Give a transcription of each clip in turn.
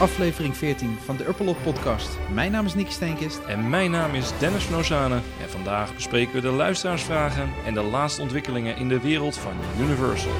aflevering 14 van de Uppelot podcast. Mijn naam is Nicky Steenkist. En mijn naam is Dennis Nozane en vandaag bespreken we de luisteraarsvragen en de laatste ontwikkelingen in de wereld van Universal.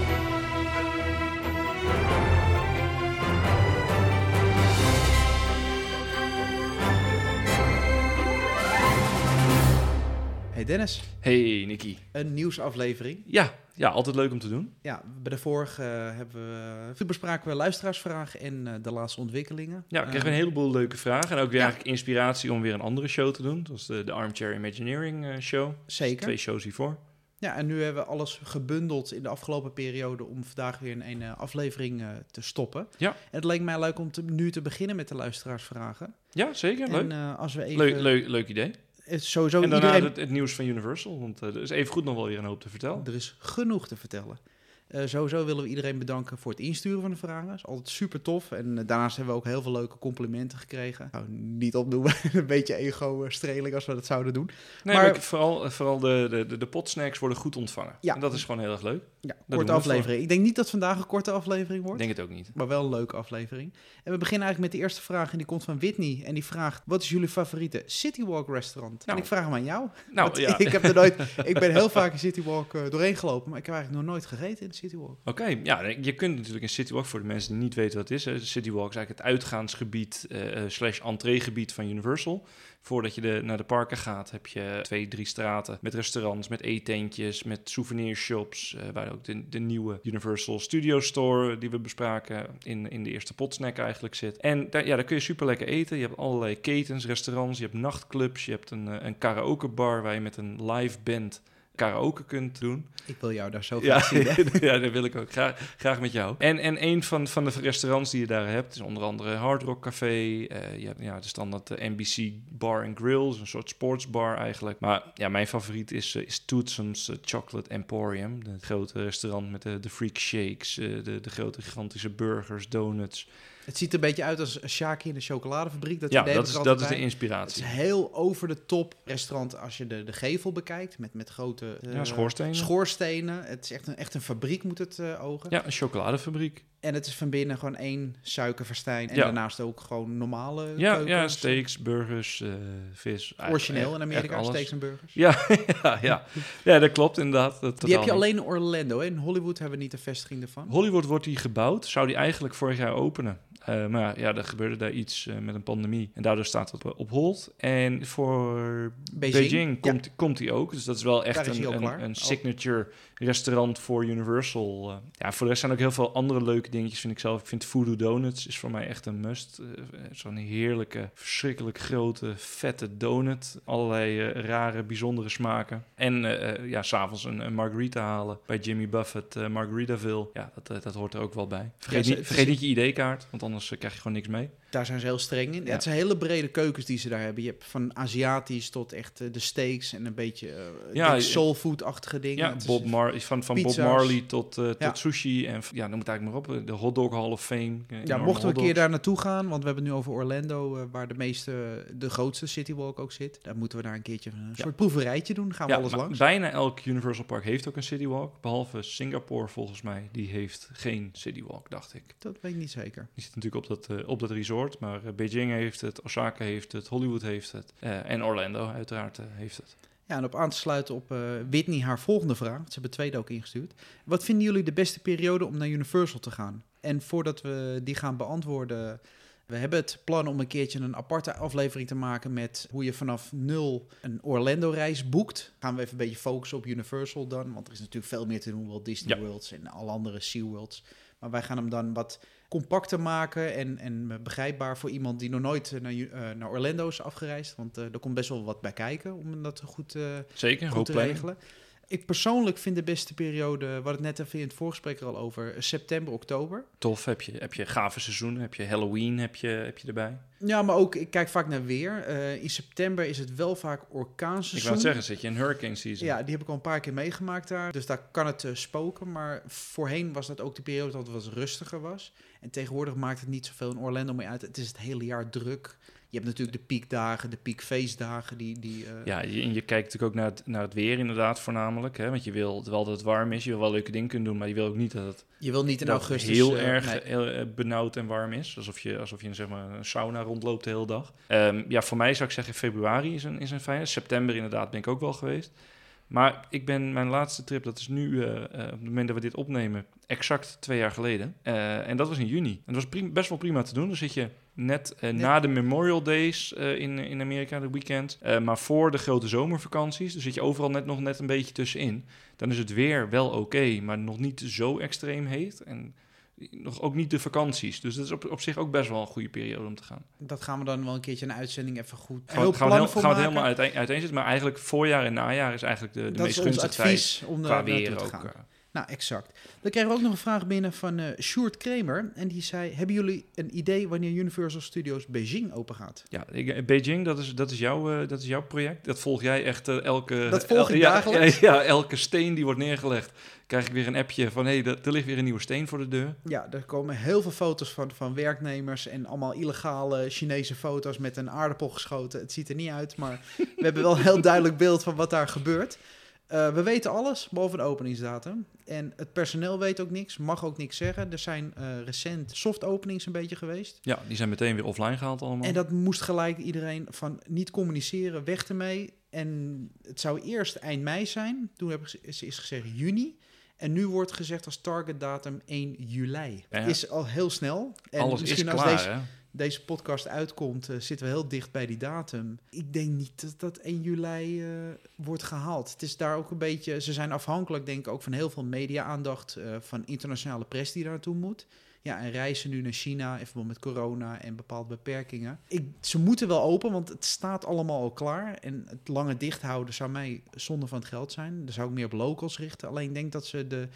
Dennis, Hey Nicky. een nieuwsaflevering. Ja, ja, altijd leuk om te doen. Ja, bij de vorige eh, hebben we, toen bespraken we luisteraarsvragen en eh, de laatste ontwikkelingen. Ja, we Eh, kregen een heleboel leuke vragen en ook weer ja. eigenlijk inspiratie om weer een andere show te doen. Dat was de, de Armchair Imagineering eh, show. Zeker. Twee shows hiervoor. Ja, en nu hebben we alles gebundeld in de afgelopen periode om vandaag weer in een eh, aflevering eh, te stoppen. Ja. En het leek mij leuk om te, nu te beginnen met de luisteraarsvragen. Ja, zeker. En eh, als we even... leuk, leuk, leuk idee. Sowieso en daarna iedereen... het, het nieuws van Universal, want eh, er is even goed nog wel weer een hoop te vertellen. Er is genoeg te vertellen. Eh, sowieso willen we iedereen bedanken voor het insturen van de vragen. is altijd super tof. En eh, daarnaast hebben we ook heel veel leuke complimenten gekregen. Nou, niet opnoemen, een beetje ego-streling als we dat zouden doen. Nee, Maar- vooral, eh, vooral de, de, de, potsnacks worden goed ontvangen. Ja. En dat is gewoon heel erg leuk. Ja, korte aflevering. Ik denk niet dat vandaag een korte aflevering Ik wordt. denk het ook niet. Maar wel een leuke aflevering. En we beginnen eigenlijk met de eerste vraag. En die komt van Whitney. En die vraagt: Wat is jullie favoriete Citywalk restaurant? Nou. en ik vraag hem aan jou. Nou, ja. ik, heb er nooit, ik ben heel vaak in Citywalk eh, doorheen gelopen. Maar ik heb eigenlijk nog nooit gegeten in Citywalk. Oké, ja, je kunt natuurlijk een Citywalk, voor de mensen die niet weten wat het is. Hè. Citywalk is eigenlijk het uitgaansgebied eh, eh, entreegebied van Universal. Voordat je de, naar de parken gaat, heb je twee, drie straten met restaurants, met eetentjes, met souvenirshops. eh waar ook de, de nieuwe Universal Studio Store, die we bespraken, in, in de eerste potsnack eigenlijk zit. En daar, ja, daar kun je super lekker eten. Je hebt allerlei ketens, restaurants, je hebt nachtclubs, je hebt een, een karaokebar waar je met een live band karaoke kunt doen. Ik wil jou daar zo Ja, graag zien. hè? ja, dat wil ik ook graag, graag met jou. En, en een van, van de restaurants die je daar hebt is onder andere Hard Rock Café. eh, je hebt ja, de standaard eh, NBC Bar and Grill, is een soort sportsbar eigenlijk. Maar ja, mijn favoriet is, eh, is Tootsum's Chocolate Emporium. Het grote restaurant met de, de freak shakes, de, de grote gigantische burgers, donuts. Het ziet er een beetje uit als Shaki in de chocoladefabriek. Dat ja, dat is, dat is de inspiratie. Het is heel over de top restaurant als je de, de gevel bekijkt. Met, met grote eh, Ja, schoorstenen. schoorstenen. Het is echt een, echt een fabriek, moet het eh, ogen. Ja, een chocoladefabriek. En het is van binnen gewoon één suikerverstijn. En Ja. daarnaast ook gewoon normale Ja, keukens. ja steaks, burgers, eh, vis. Origineel in Amerika, steaks en burgers. Ja, ja, ja. ja, dat klopt inderdaad. Dat Die heb je alleen in Orlando. Hè? In Hollywood hebben we niet de vestiging ervan. Hollywood wordt die gebouwd. Zou die eigenlijk vorig jaar openen. Eh, maar ja, er gebeurde daar iets eh, met een pandemie. En daardoor staat het op, op hold. En voor Beijing, Ja. komt, komt die ook. Dus dat is wel echt hij een, een, signature restaurant voor Universal. Eh, ja, voor de rest zijn ook heel veel andere leuke dingetjes, vind ik zelf. Ik vind Voodoo Donuts is voor mij echt een must. Eh, Zo'n heerlijke, verschrikkelijk grote, vette donut. Allerlei eh, rare, bijzondere smaken. En eh, eh, ja, s'avonds een, een margarita halen bij Jimmy Buffett, eh, Margaritaville. Ja, dat, eh, dat hoort er ook wel bij. Vergeet, Ja, niet, vergeet niet je ID-kaart, want anders eh, krijg je gewoon niks mee. Daar zijn ze heel streng in. Ja. Het zijn hele brede keukens die ze daar hebben. Je hebt van Aziatisch tot echt eh, de steaks en een beetje eh Ja, ja, je- soulfood-achtige dingen. Ja, Bob Mar van, van Bob. Marley tot, eh, tot sushi. En ja, noem het eigenlijk maar op. De Hot Dog Hall of Fame. eh, Ja, mochten we een keer daar naartoe gaan, want we hebben het nu over Orlando, eh, waar de meeste, de grootste Citywalk ook zit. Dan moeten we daar een keertje een soort proeverijtje doen. Gaan we alles langs. bijna elk Universal Park heeft ook een Citywalk. Behalve Singapore volgens mij. Die heeft geen Citywalk, dacht ik. Dat weet ik niet zeker. Die zit natuurlijk op dat, eh, op dat resort. Maar eh, Beijing heeft het, Osaka heeft het, Hollywood heeft het. eh, en Orlando uiteraard eh, heeft het. Ja, en op aan te sluiten op eh, Whitney haar volgende vraag. Ze hebben tweede ook ingestuurd. Wat vinden jullie de beste periode om naar Universal te gaan? En voordat we die gaan beantwoorden, we hebben het plan om een keertje een aparte aflevering te maken met hoe je vanaf nul een Orlando-reis boekt. Gaan we even een beetje focussen op Universal dan, want er is natuurlijk veel meer te doen, wel Disney Ja. Worlds en alle andere SeaWorlds. Maar wij gaan hem dan wat compacter maken en, en begrijpbaar voor iemand die nog nooit eh, naar, eh, naar Orlando is afgereisd. Want eh, er komt best wel wat bij kijken om dat goed, Zeker, goed te regelen. Ik persoonlijk vind de beste periode, we hadden het net even in het voorgesprek er al over, september, oktober. Tof, heb je, heb je gave seizoenen, heb je Halloween heb je, heb je erbij. Ja, maar ook, ik kijk vaak naar weer. Eh, in september is het wel vaak Ik wou orkaanseizoen. het zeggen, zit je in hurricane season. Ja, die heb ik al een paar keer meegemaakt daar. Dus daar kan het eh, spoken. Maar voorheen was dat ook de periode dat het wat rustiger was. En tegenwoordig maakt het niet zoveel in Orlando meer uit. Het is het hele jaar druk. Je hebt natuurlijk de piekdagen, de piekfeestdagen. Die, die, eh, Ja, je, en je kijkt natuurlijk ook naar het, naar het weer inderdaad voornamelijk. Hè? Want je wil wel dat het warm is, je wil wel leuke dingen kunnen doen, maar je wil ook niet dat het Je wil niet in augustus... heel eh, erg nee. heel, eh, benauwd en warm is. Alsof je, alsof je zeg maar, een sauna rondloopt de hele dag. Ehm, ja, voor mij zou ik zeggen februari is een, is een fijne. September inderdaad ben ik ook wel geweest. Maar ik ben mijn laatste trip, dat is nu, eh, eh, op het moment dat we dit opnemen, exact twee jaar geleden. Eh, en dat was in juni. En dat was best wel prima te doen. Dan zit je net na de Memorial Days in, in Amerika, de weekend. Maar voor de grote zomervakanties. Dus zit je overal net nog net een beetje tussenin. Dan is het weer wel oké, maar nog niet zo extreem heet. En nog ook niet de vakanties. Dus dat is op, op zich ook best wel een goede periode om te gaan. Dat gaan we dan wel een keertje een uitzending even goed... Gaan, heel we- gaan, we, heel- gaan we het helemaal uiteen, uiteenzetten. Maar eigenlijk voorjaar en najaar is eigenlijk de, de dat meest gunstige tijd. advies om Qua weer naartoe te ook. gaan. Eh. Nou, exact. Dan kregen we ook nog een vraag binnen van eh Sjoerd Kramer. En die zei, hebben jullie een idee wanneer Universal Studios Beijing open gaat? Ja, ik, Beijing, dat is, dat, is jouw, eh, dat is jouw project. Dat volg jij echt eh, elke... Dat volg el- ik dagelijks. Ja, ja, elke steen die wordt neergelegd, krijg ik weer een appje van... hé, hey, er ligt weer een nieuwe steen voor de deur. Ja, er komen heel veel foto's van, van werknemers en allemaal illegale Chinese foto's met een aardappel geschoten. Het ziet er niet uit, maar we hebben wel een heel duidelijk beeld van wat daar gebeurt. Eh, we weten alles, behalve de openingsdatum. En het personeel weet ook niks, mag ook niks zeggen. Er zijn eh, recent soft openings een beetje geweest. Ja, die zijn meteen weer offline gehaald allemaal. En dat moest gelijk iedereen van niet communiceren, weg ermee. En het zou eerst eind mei zijn. Toen heb ik, is, is gezegd juni. En nu wordt gezegd als target datum 1 juli. Ja, ja. Is al heel snel. En Alles is klaar, deze? Deze podcast uitkomt, eh, zitten we heel dicht bij die datum. Ik denk niet dat dat 1 juli eh, wordt gehaald. Het is daar ook een beetje... Ze zijn afhankelijk, denk ik, ook van heel veel media-aandacht... eh, van internationale pers die daar naartoe moet. Ja, en reizen nu naar China in verband met corona en bepaalde beperkingen. Ik, ze moeten wel open, want het staat allemaal al klaar. En het lange dicht houden zou mij zonde van het geld zijn. Dan zou ik meer op locals richten. Alleen denk dat ze de,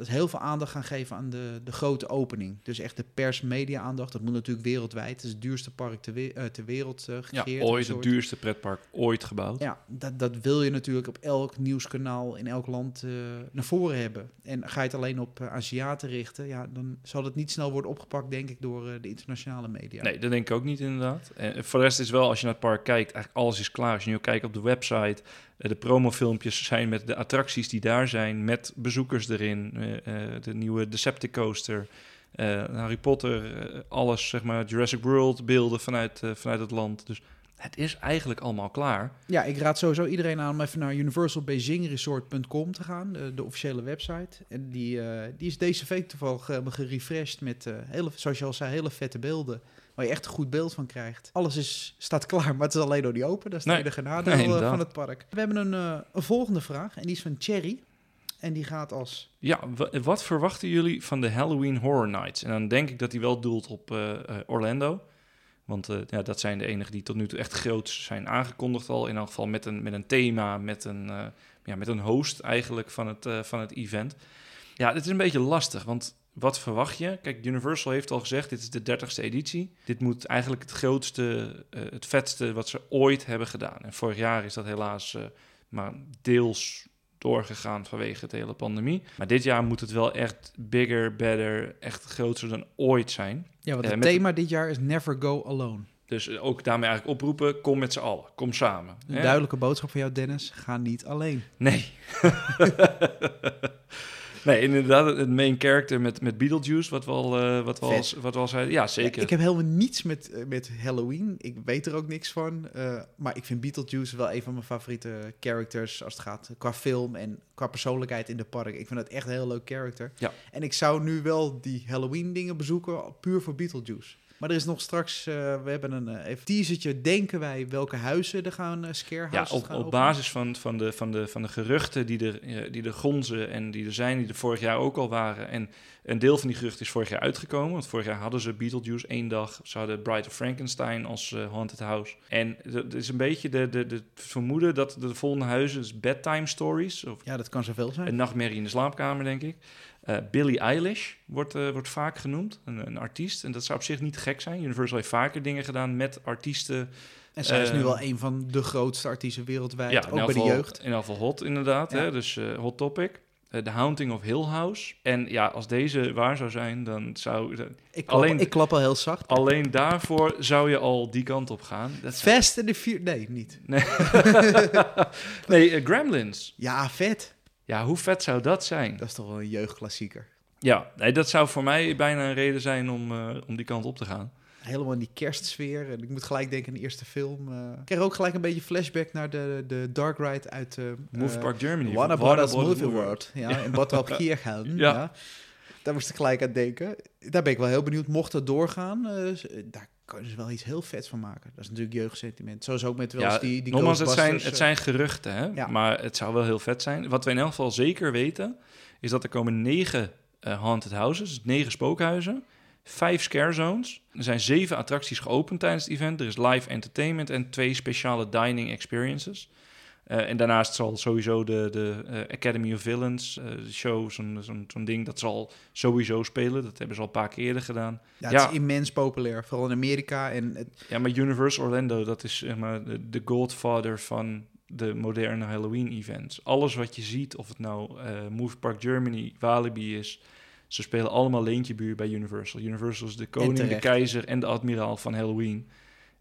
dat heel veel aandacht gaan geven aan de, de grote opening. Dus echt de pers-media-aandacht. Dat moet natuurlijk wereldwijd. Het is het duurste park ter, we- eh, ter wereld eh Ja, ooit het duurste pretpark ooit gebouwd. Ja, dat, dat wil je natuurlijk op elk nieuwskanaal in elk land eh, naar voren hebben. En ga je het alleen op uh, Aziaten richten, ja, dan zal het niet snel worden opgepakt, denk ik, door de internationale media. Nee, dat denk ik ook niet inderdaad. En voor de rest is wel, als je naar het park kijkt, eigenlijk alles is klaar. Als je nu kijkt op de website, de promofilmpjes zijn met de attracties die daar zijn, met bezoekers erin, eh, eh, de nieuwe Decepticoaster, eh Harry Potter, eh, alles, zeg maar, Jurassic World beelden vanuit, eh, vanuit het land. Dus het is eigenlijk allemaal klaar. Ja, ik raad sowieso iedereen aan om even naar universalbeijingresort.com te gaan, de, officiële website. En die, eh, die is deze week toevallig helemaal gerefreshed met, eh, hele, zoals je al zei, hele vette beelden. Waar je echt een goed beeld van krijgt. Alles is, staat klaar, maar het is alleen nog niet open. Dat is het Nee. enige nadeel Nee, eh, inderdaad. van het park. We hebben een, eh, een volgende vraag en die is van Cherry. En die gaat als... Ja, wa- wat verwachten jullie van de Halloween Horror Nights? En dan denk ik dat hij wel doelt op eh, Orlando. Want ja, dat zijn de enigen die tot nu toe echt groot zijn aangekondigd al. In elk geval met een, met een thema, met een, ja, met een host eigenlijk van het, van het event. Ja, het is een beetje lastig, want wat verwacht je? Kijk, Universal heeft al gezegd, dit is de 30ste editie. Dit moet eigenlijk het grootste, eh, het vetste wat ze ooit hebben gedaan. En vorig jaar is dat helaas eh, maar deels doorgegaan vanwege de hele pandemie. Maar dit jaar moet het wel echt bigger, better, echt groter dan ooit zijn. Ja, want Eh, het thema dit jaar is Never Go Alone. Dus ook daarmee eigenlijk oproepen, kom met z'n allen, kom samen. Een hè? duidelijke boodschap van jou, Dennis. Ga niet alleen. Nee. nee, inderdaad, het main character met, met Beetlejuice, wat we al, eh, wat we al, Vet. wat we al zeiden. Ja, zeker. Ik heb helemaal niets met, eh, met Halloween. Ik weet er ook niks van. eh, maar ik vind Beetlejuice wel een van mijn favoriete characters als het gaat qua film en qua persoonlijkheid in de park. Ik vind het echt een heel leuk character. Ja. En ik zou nu wel die Halloween dingen bezoeken, puur voor Beetlejuice. Maar er is nog straks, eh, we hebben een uh, even teasertje, denken wij, welke huizen er gaan uh, Ja, op, gaan op basis van, van, de, van, de, van de geruchten die er, die er gonzen en die er zijn, die er vorig jaar ook al waren. En een deel van die geruchten is vorig jaar uitgekomen. Want vorig jaar hadden ze Beetlejuice één dag. Ze hadden Bride of Frankenstein als Haunted House. En het is een beetje de, de, de vermoeden dat de volgende huizen, dus bedtime stories, of Ja, dat kan zoveel zijn. een nachtmerrie in de slaapkamer, denk ik. Uh, Billie Eilish wordt, uh, wordt vaak genoemd, een, een, artiest. En dat zou op zich niet gek zijn. Universal heeft vaker dingen gedaan met artiesten. En zij is eh, nu wel een van de grootste artiesten wereldwijd, Ja, ook bij de jeugd. In elk geval hot, inderdaad. Ja. Hè? Dus eh, hot topic. eh, The Haunting of Hill House. En ja, als deze waar zou zijn, dan zou... dan- Ik klap, Alleen- ik klap al heel zacht. alleen daarvoor zou je al die kant op gaan. Dat is- Fast and the Furious... Nee, niet. Nee, nee eh, Gremlins. Ja, vet. Ja, hoe vet zou dat zijn? Dat is toch wel een jeugdklassieker. Ja, nee, dat zou voor mij bijna een reden zijn om, eh, om die kant op te gaan. Helemaal in die kerstsfeer. En ik moet gelijk denken aan de eerste film. eh. ik kreeg ook gelijk een beetje flashback naar de, de Dark Ride uit... Movie eh, Park Germany. Warner Brothers Brothers Movie World. Ja, in Bottrop Kiergaan. Ja. ja. Daar moest ik gelijk aan denken. Daar ben ik wel heel benieuwd. Mocht dat doorgaan, daar kan je dus wel iets heel vets van maken. Dat is natuurlijk jeugdsentiment. Zoals ook met wel eens Ja, die, die nogmaals, het zijn, het eh, zijn geruchten, hè? Ja. maar het zou wel heel vet zijn. Wat we in elk geval zeker weten, is dat er komen negen eh, haunted houses, dus negen spookhuizen, vijf scare zones. Er zijn zeven attracties geopend tijdens het event. Er is live entertainment en twee speciale dining experiences. Eh, en daarnaast zal sowieso de, de eh, Academy of Villains eh, show, zo'n zo'n zo'n ding, dat zal sowieso spelen. Dat hebben ze al een paar keer eerder gedaan. Ja, het Ja. is immens populair. Vooral in Amerika. En het, Ja, maar Universal Orlando, dat is zeg maar de, de godfather van de moderne Halloween-events. Alles wat je ziet, of het nou Movie Park Germany, Walibi is, ze spelen allemaal leentje buur bij Universal. Universal is de koning, de keizer en de admiraal van Halloween.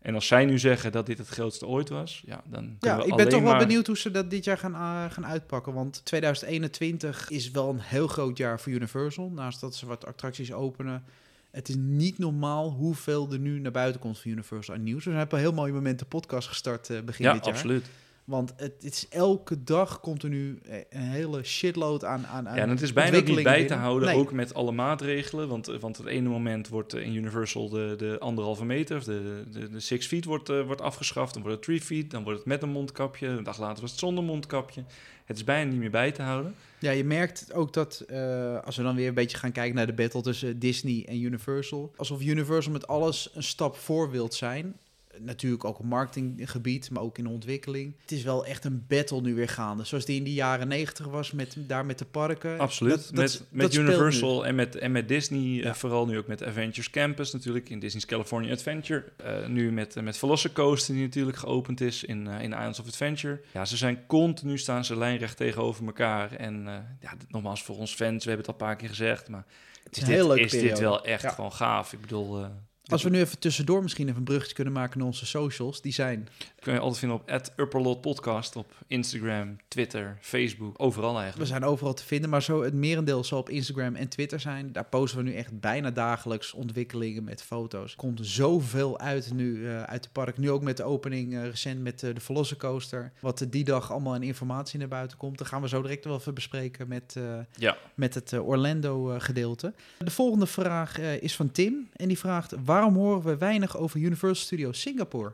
En als zij nu zeggen dat dit het grootste ooit was, ja, dan ja, kunnen we ik ben toch wel maar- benieuwd hoe ze dat dit jaar gaan, eh, gaan uitpakken. Want 2021 is wel een heel groot jaar voor Universal. Naast dat ze wat attracties openen. Het is niet normaal hoeveel er nu naar buiten komt van Universal aan nieuws. We hebben een heel mooi moment de podcast gestart eh, begin Ja, dit jaar. absoluut. Want het, het is elke dag komt er nu eh, een hele shitload aan, aan, aan Ja, en het is bijna niet bij te houden, ook met alle maatregelen. Want, eh, want het ene moment wordt eh, in Universal de, de anderhalve meter, of de, de, de six feet wordt, wordt afgeschaft. Dan wordt het three feet, dan wordt het met een mondkapje. Een dag later was het zonder mondkapje. Het is bijna niet meer bij te houden. Ja, je merkt ook dat eh, als we dan weer een beetje gaan kijken naar de battle tussen Disney en Universal. Alsof Universal met alles een stap voor wilt zijn. Natuurlijk ook op marketinggebied, maar ook in ontwikkeling. Het is wel echt een battle nu weer gaande. Zoals die in de jaren negentig was, met, daar met de parken. Absoluut. Dat- met dat met Universal en met, en met Disney. Ja. eh, vooral nu ook met Avengers Campus natuurlijk. In Disney's California Adventure. Eh, nu met, uh, met Velocicoaster die natuurlijk geopend is in, in Islands of Adventure. Ja, ze zijn continu staan ze lijnrecht tegenover elkaar. En ja, nogmaals voor ons fans, we hebben het al een paar keer gezegd. Maar Het is dit, is dit wel echt Ja. gewoon gaaf. Ik bedoel... Als we nu even tussendoor misschien even een bruggetje kunnen maken naar onze socials. Die zijn kun je altijd vinden op Upperlot Podcast op Instagram, Twitter, Facebook, overal We eigenlijk. zijn overal te vinden, maar zo het merendeel zal op Instagram en Twitter zijn. Daar posten we nu echt bijna dagelijks ontwikkelingen met foto's. Er komt zoveel uit nu eh, uit de park. Nu ook met de opening eh, recent met eh, de Velocicoaster. Wat die dag allemaal in informatie naar buiten komt. Dan gaan we zo direct wel even bespreken met, Ja, met het Orlando gedeelte. De volgende vraag is van Tim. En die vraagt, waarom horen we weinig over Universal Studios Singapore?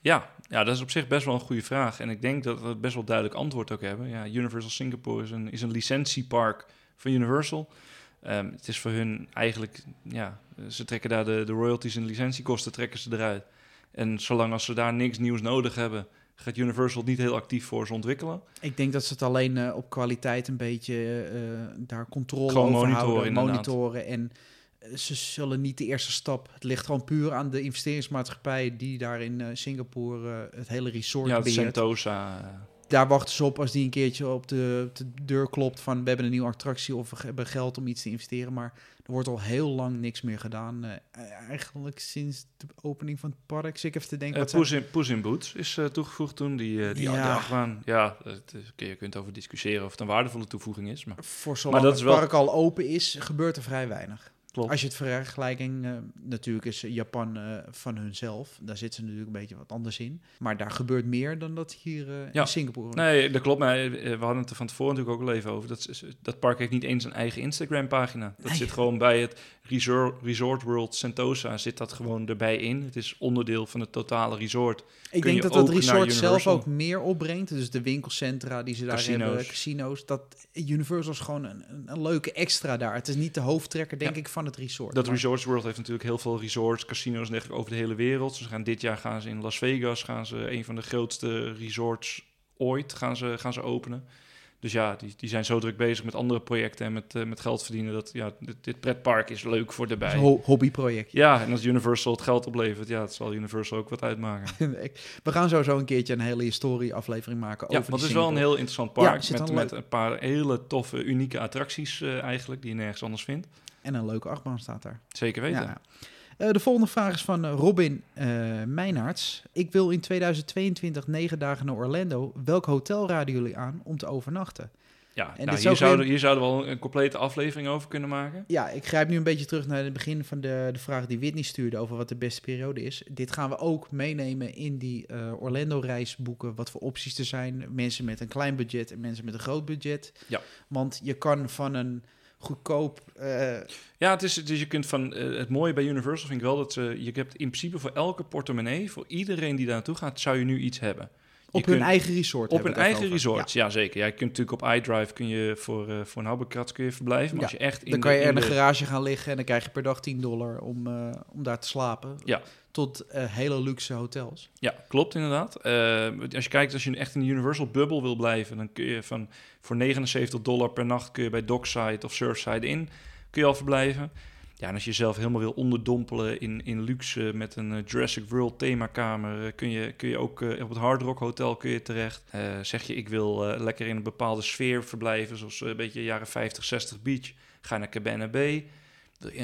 Ja, ja, dat is op zich best wel een goede vraag. En ik denk dat we best wel duidelijk antwoord ook hebben. Ja, Universal Singapore is een, is een licentiepark van Universal. Ehm, het is voor hun eigenlijk, ja, ze trekken daar de, de royalties en licentiekosten trekken ze eruit. En zolang als ze daar niks nieuws nodig hebben, gaat Universal niet heel actief voor ze ontwikkelen. Ik denk dat ze het alleen eh, op kwaliteit een beetje eh, daar controle Gewoon over monitoren, houden, monitoren. En eh, ze zullen niet de eerste stap. Het ligt gewoon puur aan de investeringsmaatschappij die daar in eh, Singapore eh, het hele resort Ja, beheert. Sentosa. Daar wachten ze op als die een keertje op de, op de deur klopt van we hebben een nieuwe attractie of we hebben geld om iets te investeren. Maar er wordt al heel lang niks meer gedaan. Eh, eigenlijk sinds de opening van het park. Zit ik even te denken. Wat zijn- Poes, in, Poes in Boots is toegevoegd toen, die, die, Ja. achtbaan. Ja, het is- je kunt over discussiëren of het een waardevolle toevoeging is. Maar Voor zolang dat het wel- park al open is, gebeurt er vrij weinig. Klopt. Als je het vergelijking, eh, natuurlijk is Japan eh, van hunzelf. Daar zit ze natuurlijk een beetje wat anders in. Maar daar gebeurt meer dan dat hier eh, Ja. in Singapore. Nee, dat klopt. Maar we hadden het er van tevoren natuurlijk ook al even over. Dat, dat park heeft niet eens een eigen Instagram-pagina. Dat Nee. zit gewoon bij het Resort, Resort World Sentosa. Zit dat gewoon erbij in. Het is onderdeel van het totale resort. ik kun denk dat dat resort zelf ook meer opbrengt. Dus de winkelcentra die ze daar Casino's. hebben, casino's. Dat Universal is gewoon een, een, een leuke extra daar. Het is niet de hoofdtrekker, denk Ja. ik, van het resort. Dat Resorts World heeft natuurlijk heel veel resorts, casinos en over de hele wereld. Ze gaan dit jaar gaan ze in Las Vegas, gaan ze een van de grootste resorts ooit gaan ze, gaan ze openen. Dus ja, die, die zijn zo druk bezig met andere projecten en met, eh, met geld verdienen. Dat ja, dit, dit pretpark is leuk voor een ho- hobbyproject. Ja, en als Universal het geld oplevert, ja, het zal Universal ook wat uitmaken. We gaan sowieso een keertje een hele historie-aflevering maken Ja, over want het is wel een heel interessant er park met, een met een paar hele toffe, unieke attracties eh, eigenlijk, die je nergens anders vindt. En een leuke achtbaan staat daar. Zeker weten. Ja. Eh, de volgende vraag is van eh, Robin Meijnaerts. Ik wil in 2022 negen dagen naar Orlando. Welk hotel raden jullie aan om te overnachten? Ja, dit nou, hier, zouden, hier zouden we wel een complete aflevering over kunnen maken. Ja, ik grijp nu een beetje terug naar het begin van de, de vraag die Whitney stuurde over wat de beste periode is. Dit gaan we ook meenemen in die eh, Orlando-reis boeken. Wat voor opties er zijn. Mensen met een klein budget en mensen met een groot budget. Ja. Want je kan van een goedkoop... eh, Ja, het is, dus je kunt van, eh, het mooie bij Universal vind ik wel dat ze, je hebt in principe voor elke portemonnee, voor iedereen die daar naartoe gaat, zou je nu iets hebben. Op hun kunt- eigen resort. Op een het eigen over. resort, ja. zeker. Ja, je kunt natuurlijk op iDrive kun je voor, eh voor een habbekrats kun je verblijven. Maar Ja, als je echt in Dan kan je in de de- garage gaan liggen en dan krijg je per dag 10 dollar om, eh, om daar te slapen. Ja. Tot eh, hele luxe hotels. Ja, klopt inderdaad. Als je kijkt, als je echt in de Universal Bubble wil blijven, dan kun je van voor 79 dollar per nacht kun je bij Dockside of Surfside in kun je al verblijven. Ja, en als je jezelf helemaal wil onderdompelen in, in luxe met een eh, Jurassic World themakamer, eh, kun je, kun je ook eh, op het Hard Rock Hotel kun je terecht. Zeg je, ik wil lekker in een bepaalde sfeer verblijven, zoals een beetje jaren 50, 60 beach, ga je naar Cabana Bay.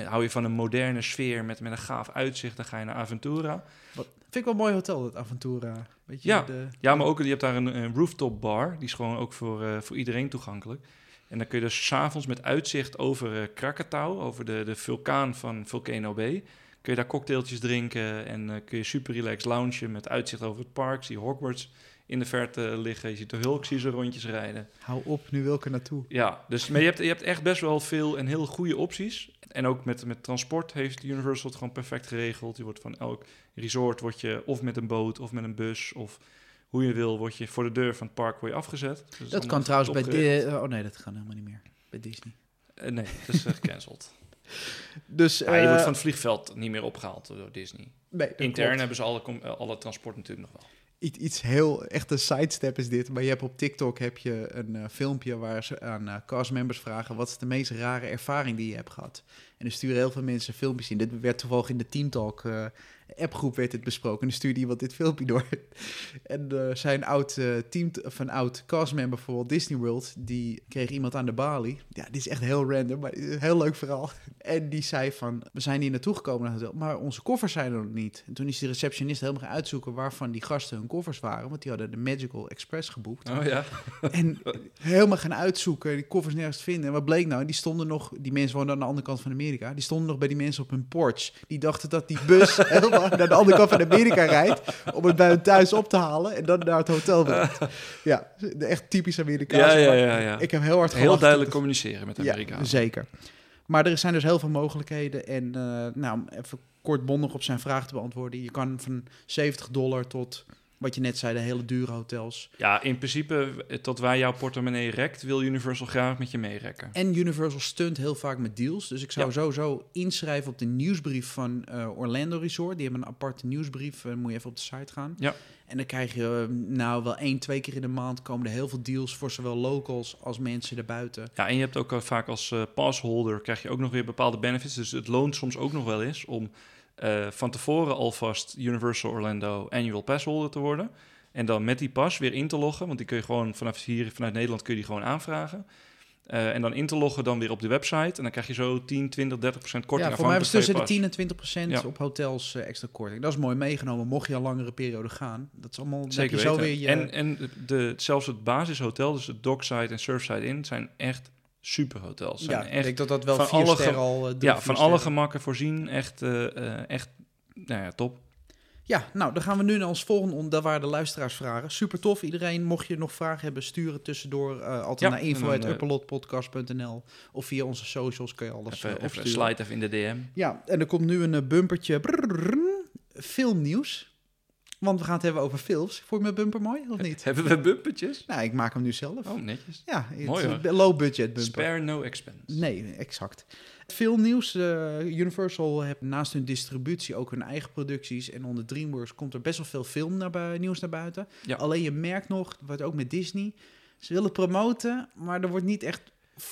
Hou je van een moderne sfeer met, met een gaaf uitzicht, dan ga je naar Aventura. Vind ik wel een mooi hotel, dat Aventura. Weet je, Ja. de, Ja, maar ook, je hebt daar een, een rooftop bar. Die is gewoon ook voor, voor iedereen toegankelijk. En dan kun je dus s'avonds met uitzicht over eh Krakatau, over de, de vulkaan van Volcano Bay, kun je daar cocktailtjes drinken en eh, kun je super relaxed loungen met uitzicht over het park. Zie Hogwarts in de verte liggen, je ziet de Hulk, zie ze rondjes rijden. Hou op, nu wil ik er naartoe. Ja, dus, maar je hebt, je hebt echt best wel veel en heel goede opties. En ook met, met transport heeft Universal het gewoon perfect geregeld. Je wordt van elk resort word je of met een boot of met een bus of hoe je wil, word je voor de deur van het park word je afgezet. Dus Dat kan trouwens bij... De, oh nee, dat kan helemaal niet meer. Bij Disney. Eh, nee, dat is eh, gecanceld. Dus, Ja, je eh, wordt van het vliegveld niet meer opgehaald door Disney. nee, Intern klopt. hebben ze alle, eh, alle transport natuurlijk nog wel. Iets, heel, echt een sidestep is dit. Maar je hebt op TikTok heb je een eh, filmpje waar ze aan eh castmembers vragen... wat is de meest rare ervaring die je hebt gehad? En er sturen heel veel mensen filmpjes in. Dit werd toevallig in de Team Talk eh, appgroep werd dit besproken. En dan stuurde iemand dit filmpje door. en eh, zijn oud eh, team, of een oud castmember voor Walt Disney World... die kreeg iemand aan de balie. Ja, dit is echt heel random, maar een heel leuk verhaal. En die zei van, we zijn hier naartoe gekomen naar het hotel, maar onze koffers zijn er nog niet. En toen is de receptionist helemaal gaan uitzoeken waarvan die gasten hun koffers waren, want die hadden de Magical Express geboekt. Oh ja? En helemaal gaan uitzoeken, die koffers nergens vinden. En wat bleek nou? Die stonden nog, die mensen woonden aan de andere kant van Amerika, die stonden nog bij die mensen op hun porch. Die dachten dat die bus naar de andere kant van Amerika rijdt, om het bij hun thuis op te halen en dan naar het hotel brengt. Ja, de echt typisch Amerikaanse. Ja, ja, ja. ja. Ik heb heel hard Heel duidelijk communiceren met de ja, zeker. Maar er zijn dus heel veel mogelijkheden. En eh, nou, om even kortbondig op zijn vraag te beantwoorden. Je kan van 70 dollar tot, wat je net zei, de hele dure hotels. Ja, in principe, eh, tot waar jouw portemonnee rekt, wil Universal graag met je meerekken. En Universal stunt heel vaak met deals. Dus ik zou Ja. sowieso inschrijven op de nieuwsbrief van eh, Orlando Resort. Die hebben een aparte nieuwsbrief. Eh, moet je even op de site gaan. Ja. En dan krijg je nou wel één, twee keer in de maand komen er heel veel deals voor zowel locals als mensen erbuiten. Ja, en je hebt ook vaak als passholder krijg je ook nog weer bepaalde benefits. Dus het loont soms ook nog wel eens om eh, van tevoren alvast Universal Orlando Annual Pass holder te worden. En dan met die pas weer in te loggen. Want die kun je gewoon vanaf hier, vanuit Nederland kun je die gewoon aanvragen. Eh, en dan in te loggen dan weer op de website. En dan krijg je zo 10, 20, 30 procent korting. ja, voor mij was tussen de afhankelijk 10 en 20 procent Ja. op hotels eh, extra korting. Dat is mooi meegenomen, mocht je al langere periode gaan. Dat is allemaal, van je je zo Zeker weer weten. je... En, en de, zelfs het basishotel, dus het Dockside en Surfside Inn, zijn echt superhotels. Zijn ja, ik denk dat dat wel van vier alle al... eh, Ja, van alle gemakken voorzien. Echt, eh, eh, echt nou ja, top. Ja, nou, dan gaan we nu naar ons volgende on. Daar waren de luisteraars vragen. Super tof. Iedereen, mocht je nog vragen hebben, sturen tussendoor. eh, altijd Ja, naar info en dan, at upperlotpodcast.nl of via onze socials kun je alles Even, even opsturen. slide even in de DM. Ja, en er komt nu een bumpertje. Brrrr, filmnieuws. Want we gaan het hebben over films. Vond je mijn bumper mooi of niet? Hebben we bumpertjes? Nou, ik maak hem nu zelf. Oh, netjes. Ja, Mooi, hoor. low budget bumper. Spare no expense. Nee, exact. Filmnieuws. eh Universal heeft naast hun distributie ook hun eigen producties. En onder DreamWorks komt er best wel veel film naar nieuws naar buiten. Ja. Alleen je merkt nog, wat ook met Disney... Ze willen promoten, maar er wordt niet echt...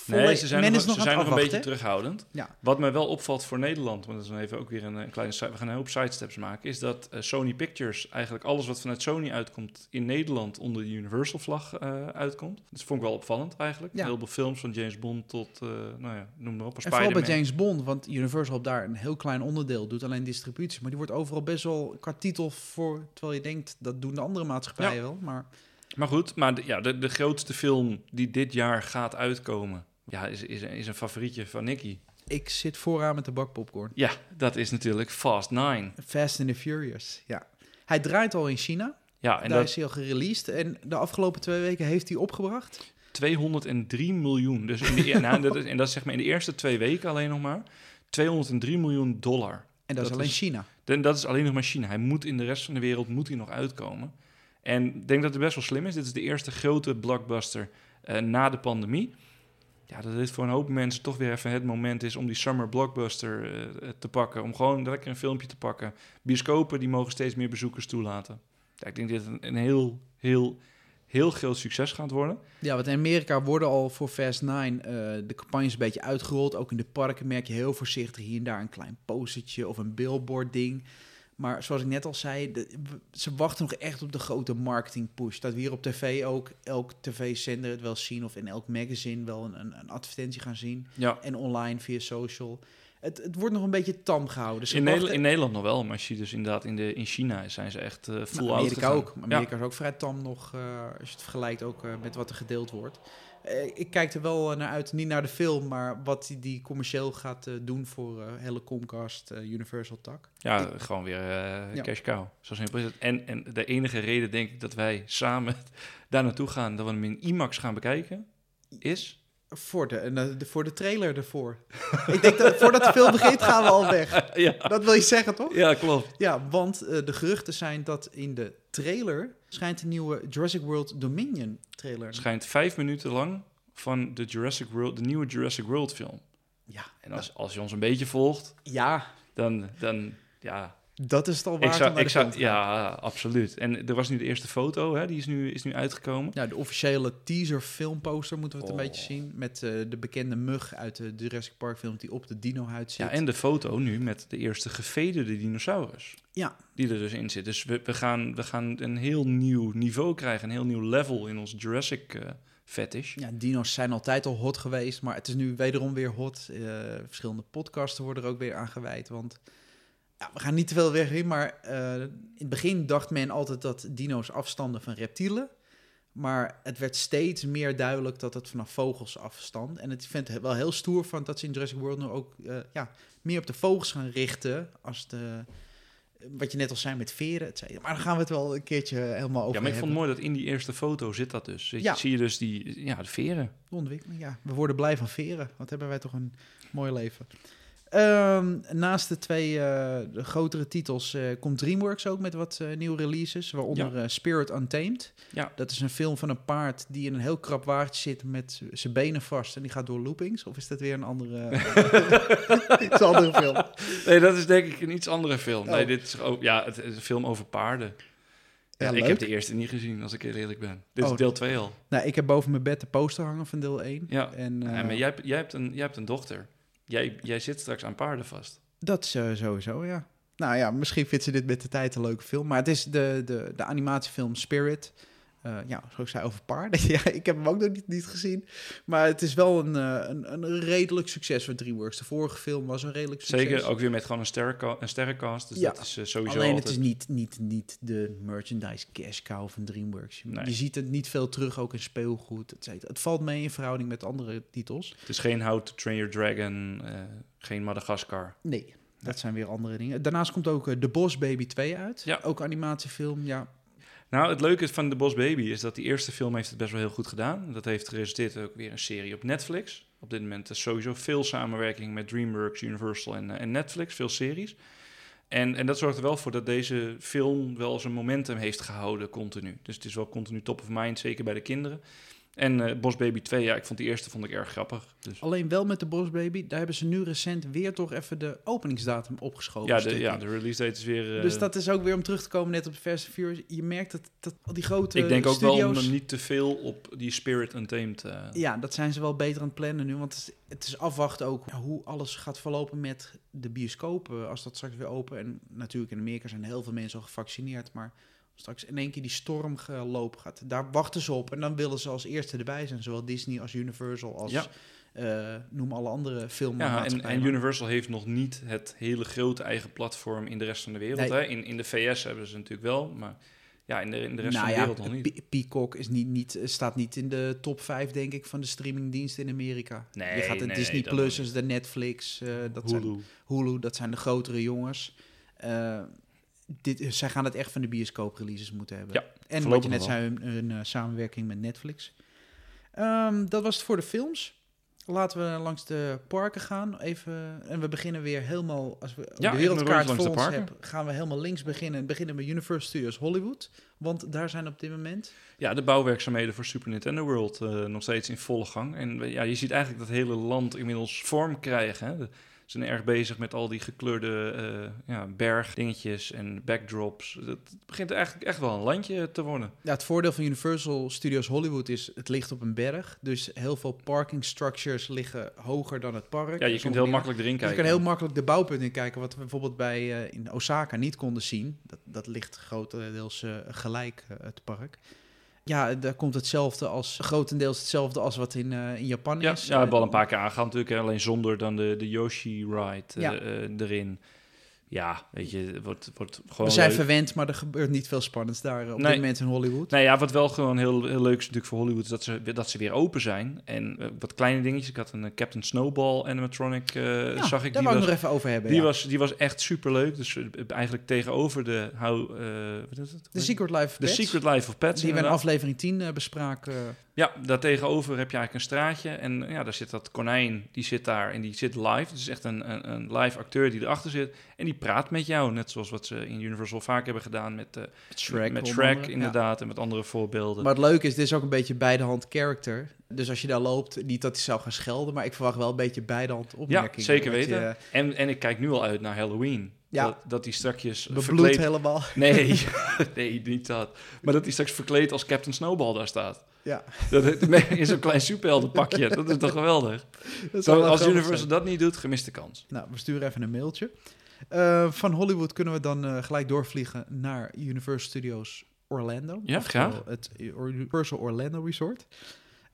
Nee, ze zijn, men nog, is nog ze zijn nog een beetje terughoudend. Ja. Wat mij wel opvalt voor Nederland, want dat is dan even ook weer een, een kleine we gaan een hoop sidesteps maken, is dat eh, Sony Pictures eigenlijk alles wat vanuit Sony uitkomt in Nederland onder de Universal vlag eh, uitkomt. Dat vond ik wel opvallend eigenlijk. Ja. Heel veel films van James Bond tot, eh, nou ja, noem maar op, En vooral bij. James Bond, want Universal op daar een heel klein onderdeel doet, alleen distributie. Maar die wordt overal best wel qua titel voor, terwijl je denkt, dat doen de andere maatschappijen Ja. wel. Maar Maar goed, maar de, ja, de, de grootste film die dit jaar gaat uitkomen, ja, is, is, is een favorietje van Nicky. ik zit vooraan met de bak popcorn. Ja, dat is natuurlijk Fast Nine. Fast and the Furious, ja. Hij draait al in China, Ja, en daar dat is hij al gereleased. En de afgelopen twee weken heeft hij opgebracht. 203 miljoen. Dus in de, ja, nou, dat is, en dat is zeg maar in de eerste twee weken alleen nog maar 203 miljoen dollar. En dat, is alleen is- China. En dat is alleen nog maar China. Hij moet in de rest van de wereld moet hij nog uitkomen. En ik denk dat het best wel slim is. Dit is de eerste grote blockbuster eh, na de pandemie. Ja, dat dit voor een hoop mensen toch weer even het moment is om die summer blockbuster eh, te pakken. Om gewoon lekker een filmpje te pakken. Bioscopen die mogen steeds meer bezoekers toelaten. Ja, ik denk dat dit een, heel, heel, heel groot succes gaat worden. Ja, want in Amerika worden al voor Fast 9 eh, de campagnes een beetje uitgerold. Ook in de parken merk je heel voorzichtig hier en daar een klein postertje of een billboard ding. Maar zoals ik net al zei, de- ze wachten nog echt op de grote marketing push. Dat we hier op tv ook, elk tv-zender het wel zien of in elk magazine wel een, een, een advertentie gaan zien. Ja, En online via social. Het, het wordt nog een beetje tam gehouden. In, Nederland, in Nederland nog wel. Maar je dus inderdaad in, de, in China zijn ze echt eh full Nou, out Amerika ook. Amerika is ook vrij tam nog, eh, als je het vergelijkt ook eh, met wat er gedeeld wordt. Eh, ik kijk er wel eh, naar uit, niet naar de film, maar wat die, die commercieel gaat eh, doen voor eh, hele Comcast, Universal tak. Ja, gewoon weer Ja. cash cow. Zo simpel is het. En, en de enige reden, denk ik, dat wij samen daar naartoe gaan, dat we hem in IMAX gaan bekijken, is... Voor de, en, eh, de, voor de trailer ervoor. ik denk dat voordat de film begint gaan we al weg. ja. Dat wil je zeggen, toch? ja, klopt. Ja, want eh, de geruchten zijn dat in de trailer schijnt een nieuwe Jurassic World Dominion trailer. Schijnt vijf minuten lang van de, Jurassic World, de nieuwe Jurassic World film. Ja, En als, als je ons een beetje volgt, ja, dan, dan ja... dat is het al Ik waard om zou, naar ik de zou, gaan. ja, absoluut. En er was nu de eerste foto, hè, die is nu, is nu uitgekomen. Ja, de officiële teaser filmposter moeten we het een Oh. beetje zien. Met eh, de bekende mug uit de Jurassic Park film die op de dino-huid zit. Ja, en de foto nu met de eerste gevederde dinosaurus. Ja. Die er dus in zit. Dus we, we, gaan, we gaan een heel nieuw niveau krijgen, een heel nieuw level in ons Jurassic eh fetish. Ja, dino's zijn altijd al hot geweest, maar het is nu wederom weer hot. Eh, verschillende podcasten worden er ook weer aan gewijd, want ja, we gaan niet te veel weg in, maar eh, in het begin dacht men altijd dat dino's afstanden van reptielen. Maar het werd steeds meer duidelijk dat het vanaf vogels afstand. En het vindt het wel heel stoer van dat ze in Jurassic World nu ook eh, ja, meer op de vogels gaan richten. Als de, wat je net al zei met veren. et cetera. Maar dan gaan we het wel een keertje helemaal over Ja, maar ik vond het mooi dat in die eerste foto zit dat dus. Zie- Ja. Zie je dus die, ja, de veren. De ontwikkeling, ja. We worden blij van veren. Wat hebben wij toch een mooi leven. Ehm, naast de twee eh, de grotere titels eh, komt DreamWorks ook met wat eh, nieuwe releases. Waaronder Spirit Untamed. Ja. Dat is een film van een paard die in een heel krap wagentje zit met zijn benen vast. En die gaat door loopings. Of is dat weer een andere, iets andere film? Nee, dat is denk ik een iets andere film. Oh. Nee, dit is ook, ja, het is een film over paarden. Ja, ik leuk. heb de eerste niet gezien, als ik heel eerlijk ben. Dit Oh. is deel 2 al. Nou, ik heb boven mijn bed de poster hangen van deel 1. Ja. En, Ja, maar jij, jij, hebt een, jij hebt een dochter. Jij, jij zit straks aan paarden vast. Dat eh, sowieso, ja. Nou ja, misschien vindt ze dit met de tijd een leuke film. Maar het is de, de, de animatiefilm Spirit. Eh, ja, zoals ik zei, over paarden. ja, ik heb hem ook nog niet, niet gezien. Maar het is wel een, eh, een, een redelijk succes voor DreamWorks. De vorige film was een redelijk succes. Zeker, ook weer met gewoon een, sterrenka- een sterrencast. Dus Ja. dat is eh, sowieso Alleen altijd... het is niet, niet, niet de merchandise cash cow van DreamWorks. Je, Nee. je ziet het niet veel terug, ook in speelgoed, et. Het valt mee in verhouding met andere titels. Het is geen How to Train Your Dragon, geen Madagaskar. Nee, dat zijn weer andere dingen. Daarnaast komt ook The Boss Baby 2 uit. Ja. Ook animatiefilm, ja. Nou, het leuke van The Boss Baby is dat die eerste film heeft het best wel heel goed gedaan. Dat heeft geresulteerd ook weer een serie op Netflix. Op dit moment is sowieso veel samenwerking met DreamWorks, Universal en, eh, en Netflix, veel series. En, en dat zorgt er wel voor dat deze film wel zijn momentum heeft gehouden continu. Dus het is wel continu top of mind, zeker bij de kinderen. En eh Boss Baby 2, ja, ik vond die eerste vond ik erg grappig. Dus. Alleen wel met de Boss Baby, daar hebben ze nu recent weer toch even de openingsdatum opgeschoven. Ja, de, stukje. ja, de release date is weer... eh, Dus dat is ook weer om terug te komen net op Fast Furious. Je merkt dat, dat al die grote ik denk ook wel om hem niet te veel op die Spirit Untamed... eh Ja, dat zijn ze wel beter aan het plannen nu. Want het is, het is afwachten ook hoe alles gaat verlopen met de bioscopen. Als dat straks weer open. En natuurlijk in Amerika zijn heel veel mensen al gevaccineerd. Maar straks in één keer die storm gelopen gaat. Daar wachten ze op. En dan willen ze als eerste erbij zijn. Zowel Disney als Universal als Ja. eh, noem alle andere Ja, en, en Universal heeft nog niet het hele grote eigen platform in de rest van de wereld. Nee. Hè? In, in de VS hebben ze natuurlijk wel, maar ja, in de, in de rest nou van de ja, wereld nog niet. Pe- Peacock is niet, niet, staat niet in de top 5, denk ik, van de streamingdiensten in Amerika. Nee, Je gaat de nee, Disney Plus, dus de Netflix, eh, dat zijn Hulu. Hulu, dat zijn de grotere jongens. Eh, dit, zij gaan het echt van de bioscoop releases moeten hebben. Ja, en wat je net zei, een, eh, samenwerking met Netflix. Ehm, dat was het voor de films. Laten we langs de parken gaan. Even, en we beginnen weer helemaal, als we Ja, de wereldkaart voor ons hebben, gaan we helemaal links beginnen. En beginnen bij Universal Studios Hollywood. Want daar zijn op dit moment Ja, de bouwwerkzaamheden voor Super Nintendo World eh, nog steeds in volle gang. En ja, je ziet eigenlijk dat hele land inmiddels vorm krijgen. Hè? De- zijn erg bezig met al die gekleurde eh, ja, bergdingetjes en backdrops. Het begint eigenlijk echt wel een landje te worden. Ja, het voordeel van Universal Studios Hollywood is, het ligt op een berg. Dus heel veel parking structures liggen hoger dan het park. Ja, je En kunt heel makkelijk erin Dus je kijken. kan heel makkelijk de bouwpunten in kijken. Wat we bijvoorbeeld bij, eh, in Osaka niet konden zien. Dat, dat ligt grotendeels eh, gelijk, het park. Ja, daar komt hetzelfde als, grotendeels hetzelfde als wat in, eh, in Japan Ja, is. ja, we hebben al een Eh, paar keer aangehaald natuurlijk. hè, Alleen zonder dan de, de Yoshi-ride Ja. eh, erin. Ja, weet je, het wordt, wordt gewoon we zijn leuk. verwend, maar er gebeurt niet veel spannends daar eh, op Nee. dit moment in Hollywood. Nou ja, wat wel gewoon heel, heel leuk is natuurlijk voor Hollywood... is dat ze, dat ze weer open zijn. En eh, wat kleine dingetjes. Ik had een eh, Captain Snowball animatronic, Ja, zag ik. daar Die was, nog even over hebben. die, ja. was, die was echt superleuk. Dus eh, eigenlijk tegenover de... How, wat is het? de Secret Life of The Pets, Secret Life of Pets, die we in aflevering 10 eh, bespraken. Ja, daar tegenover heb je eigenlijk een straatje. En ja, daar zit dat konijn, die zit daar en die zit live. Het is echt een, een, een live acteur die erachter zit. En die praat met jou, net zoals wat ze in Universal vaak hebben gedaan met, eh Shrek, met Shrek. Ja. inderdaad. En met andere voorbeelden. Maar het leuke is, dit is ook een beetje beidehand character. Dus als je daar loopt, niet dat hij zou gaan schelden, maar ik verwacht wel een beetje beidehand opmerkingen. zeker Dat weten. je en, en ik kijk nu al uit naar Halloween. Ja. Dat, dat die strakjes bebloed verkleed... helemaal. Nee, nee, niet dat. Maar dat die straks verkleed als Captain Snowball daar staat. Ja, Dat, in zo'n klein superheldenpakje. Dat is toch geweldig? dat Zo, als Universal zijn. dat niet doet, gemiste kans. Nou, we sturen even een mailtje. Eh, van Hollywood kunnen we dan eh, gelijk doorvliegen naar Universal Studios Orlando. Ja, graag. Het Universal Orlando Resort.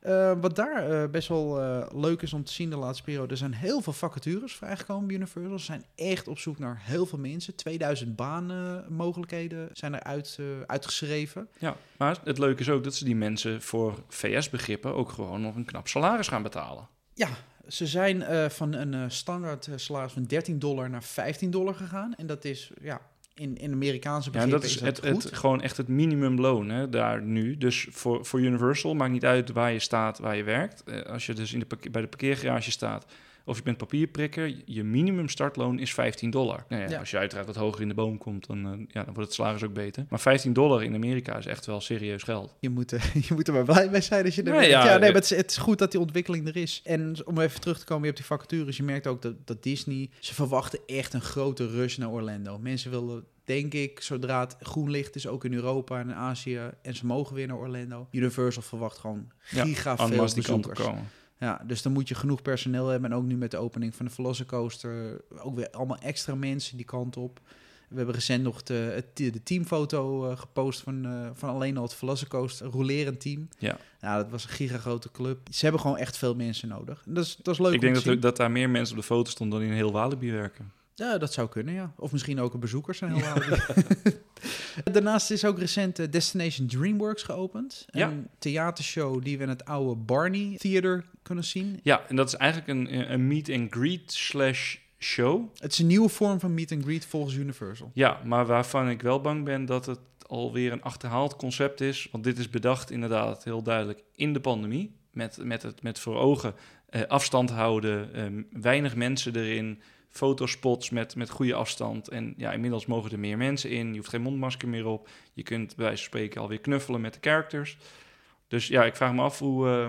Eh, wat daar eh, best wel eh, leuk is om te zien de laatste periode, er zijn heel veel vacatures vrijgekomen bij Universal. Ze zijn echt op zoek naar heel veel mensen. 2000 baanmogelijkheden zijn er uit, eh, uitgeschreven. Ja, maar het leuke is ook dat ze die mensen voor VS-begrippen ook gewoon nog een knap salaris gaan betalen. Ja, ze zijn van een standaard salaris van 13 dollar naar 15 dollar gegaan. En dat is ja, in, in Amerikaanse Ja, en begrippen dat is is het, goed. het, gewoon echt het minimumloon hè, daar nu. Dus voor, voor Universal maakt niet uit waar je staat, waar je werkt. Eh, als je dus in de bij de parkeergarage staat of je bent papierprikker, je minimum startloon is 15 dollar. Nou ja, Ja. Als je uiteraard wat hoger in de boom komt, dan, eh, ja, dan wordt het salaris ook beter. Maar 15 dollar in Amerika is echt wel serieus geld. Je moet, eh, je moet er maar blij mee zijn als je er Nee, bent. ja, Ja, nee, eh, maar het is, het is goed dat die ontwikkeling er is. En om even terug te komen weer op die vacatures. Je merkt ook dat, dat Disney... Ze verwachten echt een grote rush naar Orlando. Mensen willen, denk ik, zodra het groen licht is... ook in Europa en in Azië... en ze mogen weer naar Orlando. Universal verwacht gewoon Ja, giga veel op bezoekers. komen. Ja, dus dan moet je genoeg personeel hebben. En ook nu met de opening van de Velocicoaster... ook weer allemaal extra mensen die kant op. We hebben recent nog de, de teamfoto eh, gepost van, eh, van alleen al het Velocicoaster, een rolerend team. Ja. Ja, dat was een gigagrote club. Ze hebben gewoon echt veel mensen nodig. En dat is, dat is leuk Ik denk dat, er- dat daar meer mensen op de foto stonden dan in heel Walibi werken. Ja, dat zou kunnen, ja. Of misschien ook een bezoekers zijn heel. Daarnaast is ook recent eh, Destination DreamWorks geopend. Een theatershow die we in het oude Barney Theater kunnen zien. Ja, en dat is eigenlijk een, een meet and greet slash show. Het is een nieuwe vorm van meet and greet volgens Universal. Ja, maar waarvan ik wel bang ben dat het alweer een achterhaald concept is. Want dit is bedacht inderdaad heel duidelijk in de pandemie. Met, met, het, met voor ogen eh, afstand houden, eh, weinig mensen erin, fotospots met, met goede afstand. En ja, inmiddels mogen er meer mensen in. Je hoeft geen mondmasker meer op. Je kunt bij wijze van spreken alweer knuffelen met de characters. Dus ja, ik vraag me af hoe, eh,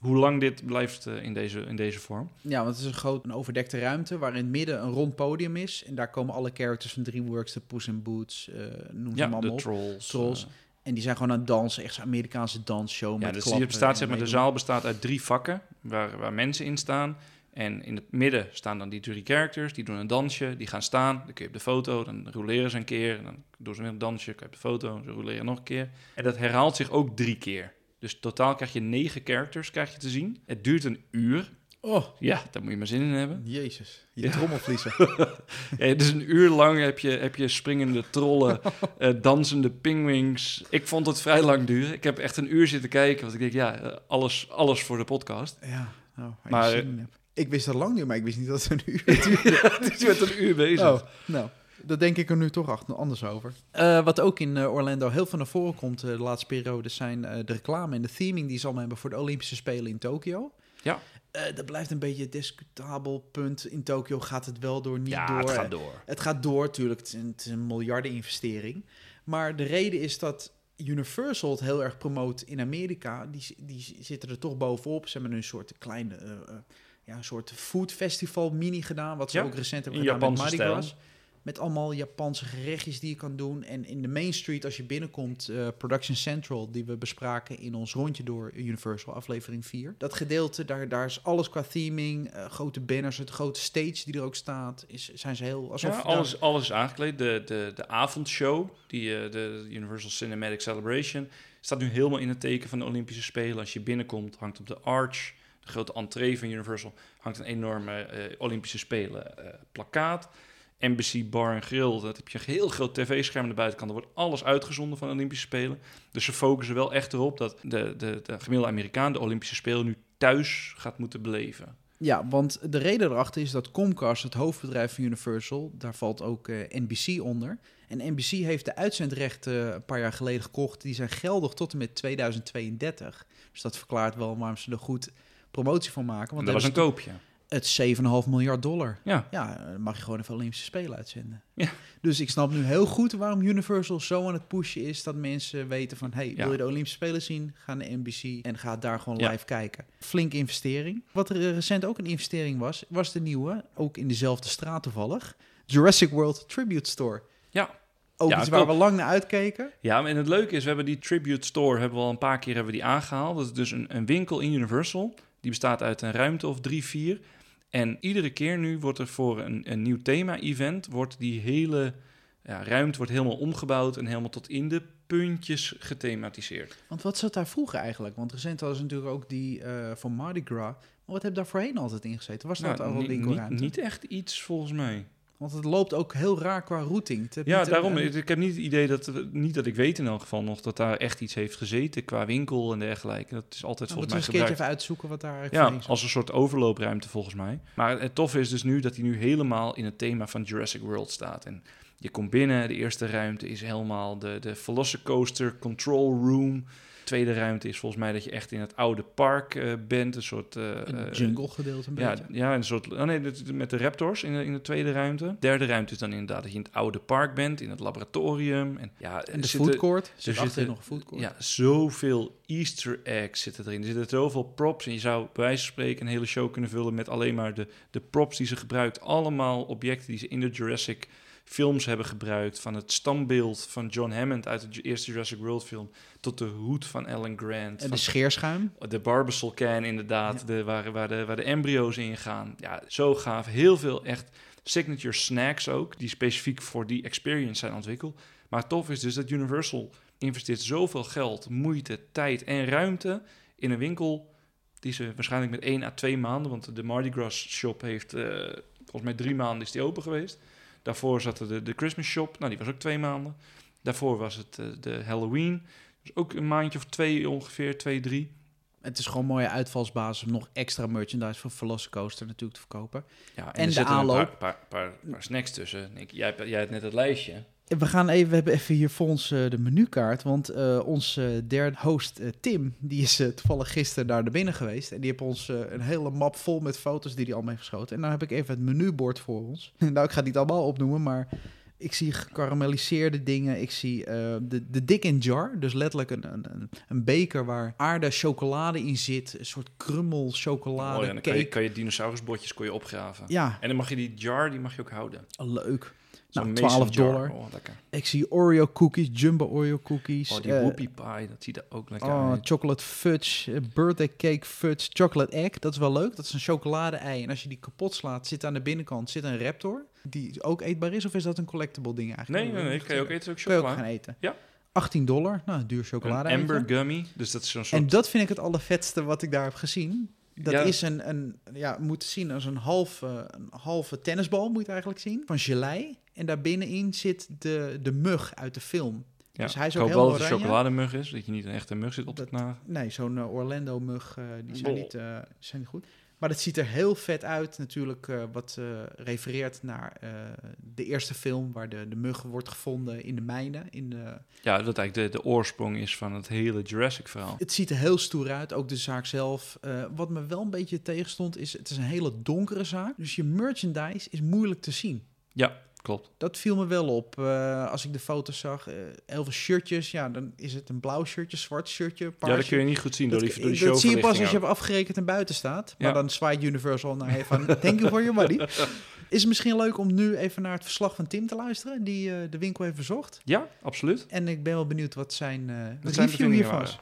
hoe lang dit blijft eh, in, deze, in deze vorm. Ja, want het is een groot, een overdekte ruimte waar in het midden een rond podium is. En daar komen alle characters van DreamWorks, de Puss in Boots, eh noem ze Ja, de trolls. Trolls. En die zijn gewoon aan het dansen, echt zo'n Amerikaanse dansshow ja, met dus bestaat, zeg maar, de zaal bestaat uit drie vakken waar, waar mensen in staan. En in het midden staan dan die drie characters, die doen een dansje, die gaan staan. Dan kun je op de foto, dan roleren ze een keer. En dan doen ze weer een dansje, kun je op de foto, ze roleren nog een keer. En dat herhaalt zich ook drie keer. Dus totaal krijg je negen characters krijg je te zien. Het duurt een uur. Oh, Ja, daar moet je maar zin in hebben. jezus. Je Ja. trommelvliezer. Ja, dus een uur lang heb je, heb je springende trollen, eh, dansende pingwings. Ik vond het vrij lang duren. Ik heb echt een uur zitten kijken, want ik denk, ja, eh, alles, alles voor de podcast. ja, nou, Maar- zin in hebt. Ik wist het lang niet, maar ik wist niet dat het een uur duurde. dus je bent een uur bezig. Oh, nou, dat denk ik er nu toch achter, anders over. Eh, wat ook in eh, Orlando heel veel naar voren komt eh, de laatste periode zijn de reclame en de theming die ze allemaal hebben voor de Olympische Spelen in Tokio. Ja. Dat blijft een beetje een discutabel punt. In Tokio gaat het wel door, niet ja, door. het gaat door. Het gaat door, natuurlijk. Het is een, het is een miljardeninvestering. Maar de reden is dat Universal het heel erg promoot in Amerika. Die, die zitten er toch bovenop. Ze hebben een soort kleine... ja, een soort food festival mini gedaan. Wat ze Ja, ook recent hebben gedaan met Japanse Mardi. Gras. Met allemaal Japanse gerechtjes die je kan doen. En in de Main Street, als je binnenkomt, eh, Production Central, die we bespraken in ons rondje door Universal, aflevering 4. Dat gedeelte, daar, daar is alles qua theming, eh, grote banners, het grote stage die er ook staat. Is, zijn ze heel... Alsof Ja, alles, alles is aangekleed. De, de, de avondshow, die, eh, de Universal Cinematic Celebration, staat nu helemaal in het teken van de Olympische Spelen. Als je binnenkomt, hangt op de arch, de grote entree van Universal, hangt een enorme eh, Olympische Spelen eh, plakkaat. Embassy Bar en Grill, dat heb je een heel groot tv-scherm aan de buitenkant. Er wordt alles uitgezonden van de Olympische Spelen. Dus ze focussen wel echt erop dat de, de, de gemiddelde Amerikaan de Olympische Spelen nu thuis gaat moeten beleven. Ja, want de reden erachter is dat Comcast, het hoofdbedrijf van Universal, daar valt ook eh, NBC onder. En NBC heeft de uitzendrechten een paar jaar geleden gekocht. Die zijn geldig tot en met 2032. Dus dat verklaart wel waarom ze er goed promotie van maken. Want dat was een koopje. het 7,5 miljard dollar. Ja, Ja, dan mag je gewoon even Olympische Spelen uitzenden. Ja. Dus ik snap nu heel goed waarom Universal zo aan het pushen is... dat mensen weten van, hey, Ja. wil je de Olympische Spelen zien? Ga naar NBC en ga daar gewoon Ja. live kijken. Flinke investering. Wat er eh, recent ook een investering was... was de nieuwe, ook in dezelfde straat toevallig... Jurassic World Tribute Store. Ja. Ook Ja, iets waar we lang naar uitkeken. Ja, en het leuke is, we hebben die Tribute Store hebben we al een paar keer hebben we die aangehaald. Dat is dus een, een winkel in Universal. Die bestaat uit een ruimte of drie, vier. En iedere keer nu wordt er voor een, een nieuw thema-event... wordt die hele ja, ruimte wordt helemaal omgebouwd... en helemaal tot in de puntjes gethematiseerd. Want wat zat daar vroeger eigenlijk? Want recent ze natuurlijk ook die eh van Mardi Gras. Maar wat heb daar voorheen altijd in gezeten? Was dat Nou, al een niet, niet, winkelruimte? niet echt iets volgens mij. Want het loopt ook heel raar qua routing. Ja, daarom. een- Ik heb niet het idee dat... Niet dat ik weet in elk geval nog... dat daar echt iets heeft gezeten qua winkel en dergelijke. Dat is altijd Dan volgens mij eens gebruikt. even uitzoeken wat daar eigenlijk Ja, als een soort overloopruimte volgens mij. Maar het toffe is dus nu dat hij nu helemaal in het thema van Jurassic World staat. En je komt binnen, de eerste ruimte is helemaal de, de Velocicoaster Control Room. Tweede ruimte is volgens mij dat je echt in het oude park eh, bent. Een soort... eh, Een eh, jungle gedeelte een ja, beetje. ja, een soort. Oh nee, met de Raptors in de, in de tweede ruimte. Derde ruimte is dan inderdaad dat je in het oude park bent, in het laboratorium. En, ja, En de zitten- food court. er zit zitten- nog een food court. ja, zoveel Easter eggs zitten erin. Er zitten zoveel props. En je zou bij wijze van spreken een hele show kunnen vullen met alleen maar de, de props die ze gebruikt. Allemaal objecten die ze in de Jurassic films hebben gebruikt. Van het stambeeld van John Hammond uit de eerste Jurassic World film. Tot de hoed van Alan Grant. En de scheerschuim. de Barbasol can inderdaad, Ja. de, waar, waar, de, waar de embryo's in gaan. Ja, zo gaaf. Heel veel echt signature snacks ook, die specifiek voor die experience zijn ontwikkeld. Maar tof is dus dat Universal investeert zoveel geld, moeite, tijd en ruimte in een winkel die ze waarschijnlijk met 1 à 2 maanden, want de Mardi Gras shop heeft eh, volgens mij drie maanden is die open geweest. Daarvoor zat er de, de Christmas shop, nou die was ook twee maanden. Daarvoor was het eh, de Halloween, dus ook een maandje of twee ongeveer, twee, drie. Het is gewoon een mooie uitvalsbasis om nog extra merchandise voor Velocicoaster natuurlijk te verkopen. Ja, En er de zitten een aanloop. paar, paar, paar, paar snacks tussen. Ik, jij, jij hebt net het lijstje. We gaan even, we hebben even hier voor ons eh, de menukaart, want eh onze derde host eh, Tim, die is toevallig gisteren daar naar binnen geweest en die heeft ons een hele map vol met foto's die hij allemaal heeft geschoten. En nou heb ik even het menubord voor ons. nou, ik ga het niet allemaal opnoemen, maar Ik zie gekarameliseerde dingen. Ik zie de, de dik in jar. Dus letterlijk een, een, een beker waar aarde chocolade in zit. Een soort krummel chocolade Oh ja, dan kan je, kan je dinosaurusbotjes kon je opgraven. Ja, En dan mag je die jar, die mag je ook houden. leuk. Nou, mason 12 jar. dollar. Oh. Ik zie Oreo cookies, jumbo Oreo cookies. Oh, die eh, whoopie pie, dat ziet er ook lekker Oh, uit. chocolate fudge, eh, birthday cake fudge, chocolate egg. Dat is wel leuk. Dat is een chocolade-ei. En als je die kapot slaat, zit aan de binnenkant zit een raptor. Die ook eetbaar is. Of is dat een collectible ding eigenlijk? Nee, nee, nee, kan je ook eten, ook Kun je ook chocola. gaan eten. Ja. 18 dollar. Nou, duur chocolade. Een amber gummy, dus dat is zo'n soort... En dat vind ik het allervetste wat ik daar heb gezien. Dat Ja. is een, een, ja, moet zien als een halve, een halve tennisbal, moet je het eigenlijk zien. Van gelei. En daar binnenin zit de, de mug uit de film. ja. dus hij is ik ook hoop heel wel dat het een chocolademug is, dat je niet een echte mug zit op te Dat- knagen. Nee, zo'n eh, Orlando-mug, eh, die zijn niet, eh, zijn niet goed. Maar het ziet er heel vet uit, natuurlijk, eh, wat eh, refereert naar eh, de eerste film... waar de, de mug wordt gevonden in de mijnen. In de... Ja, dat eigenlijk de, de oorsprong is van het hele Jurassic-verhaal. Het ziet er heel stoer uit, ook de zaak zelf. Wat me wel een beetje tegenstond, is het is een hele donkere zaak. Dus je merchandise is moeilijk te zien. Ja, klopt. Dat viel me wel op. Eh, als ik de foto's zag, eh, heel veel shirtjes. Ja, dan is het een blauw shirtje, zwart shirtje, paars Ja, dat kun je niet goed zien door die, door die dat zie je pas als je hebt afgerekend en buiten staat. Maar Ja. dan zwaait Universal naar je van, thank you for your money. Is het misschien leuk om nu even naar het verslag van Tim te luisteren, die eh, de winkel heeft bezocht. ook. Ja, absoluut. En ik ben wel benieuwd wat zijn eh Wat zijn review hiervan is.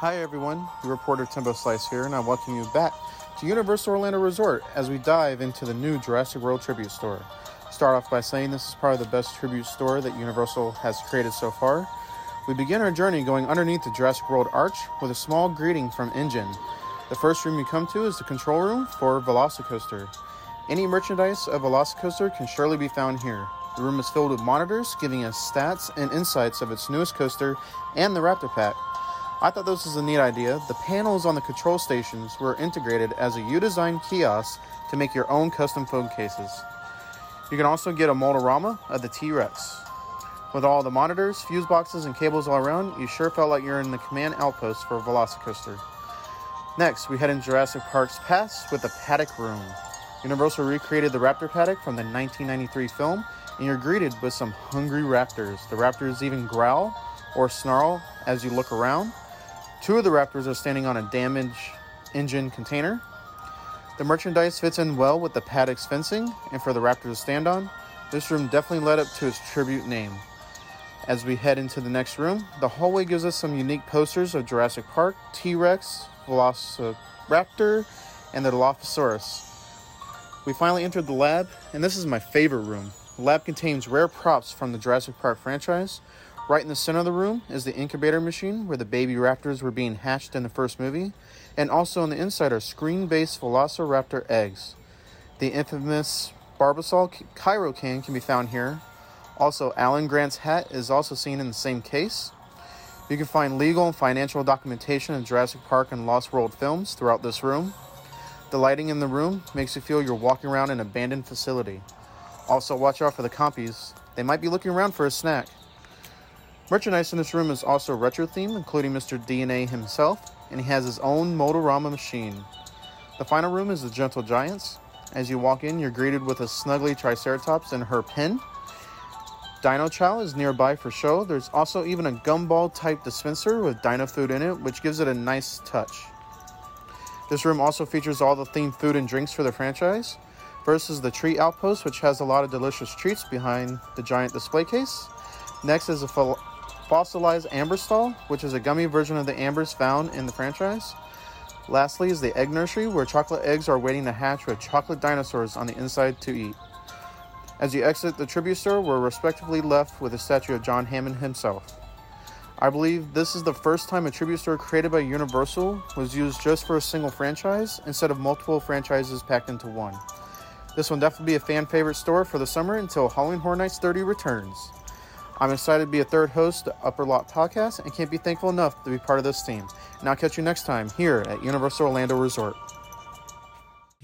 Hi everyone, reporter Timbo Slice here, and I welcome you back to Universal Orlando Resort as we dive into the new Jurassic World Tribute Store. Start off by saying this is probably the best tribute store that Universal has created so far. We begin our journey going underneath the Jurassic World arch with a small greeting from Engine. The first room you come to is the control room for Velocicoaster. Any merchandise of Velocicoaster can surely be found here. The room is filled with monitors giving us stats and insights of its newest coaster and the Raptor Pack. I thought this was a neat idea. The panels on the control stations were integrated as a U-design kiosk to make your own custom phone cases. You can also get a Motorama of the T-Rex. With all the monitors, fuse boxes, and cables all around, you sure felt like you're in the command outpost for Velocicoaster. Next, we head in Jurassic Park's past with the Paddock Room. Universal recreated the Raptor Paddock from the 1993 film, and you're greeted with some hungry raptors. The raptors even growl or snarl as you look around. Two of the raptors are standing on a damaged engine container. The merchandise fits in well with the paddock's fencing, and for the Raptors to stand on, this room definitely led up to its tribute name. As we head into the next room, the hallway gives us some unique posters of Jurassic Park, T Rex, Velociraptor, and the Dilophosaurus. We finally entered the lab, and this is my favorite room. The lab contains rare props from the Jurassic Park franchise. Right in the center of the room is the incubator machine where the baby raptors were being hatched in the first movie, and also on the inside are screen based Velociraptor eggs. The infamous Barbasol Cairo can can be found here. Also, Alan Grant's hat is also seen in the same case. You can find legal and financial documentation of Jurassic Park and Lost World films throughout this room. The lighting in the room makes you feel you're walking around an abandoned facility. Also, watch out for the compies. They might be looking around for a snack. Merchandise in this room is also retro themed, including Mr. DNA himself, and he has his own Motorama machine. The final room is the Gentle Giants. As you walk in, you're greeted with a snuggly Triceratops and her pen. Dino Chow is nearby for show. There's also even a gumball type dispenser with dino food in it, which gives it a nice touch. This room also features all the themed food and drinks for the franchise. Is the Treat Outpost, which has a lot of delicious treats behind the giant display case. Next is a fossilized amber stall, which is a gummy version of the ambers found in the franchise. Lastly is the egg nursery, where chocolate eggs are waiting to hatch with chocolate dinosaurs on the inside to eat. As you exit the tribute store, we're respectively left with a statue of John Hammond himself. I believe this is the first time a tribute store created by Universal was used just for a single franchise instead of multiple franchises packed into one. This will definitely be a fan favorite store for the summer until Halloween Horror Nights 30 returns. I'm excited to be a third host to Upper Lot Podcast and can't be thankful enough to be part of this team. And I'll catch you next time here at Universal Orlando Resort.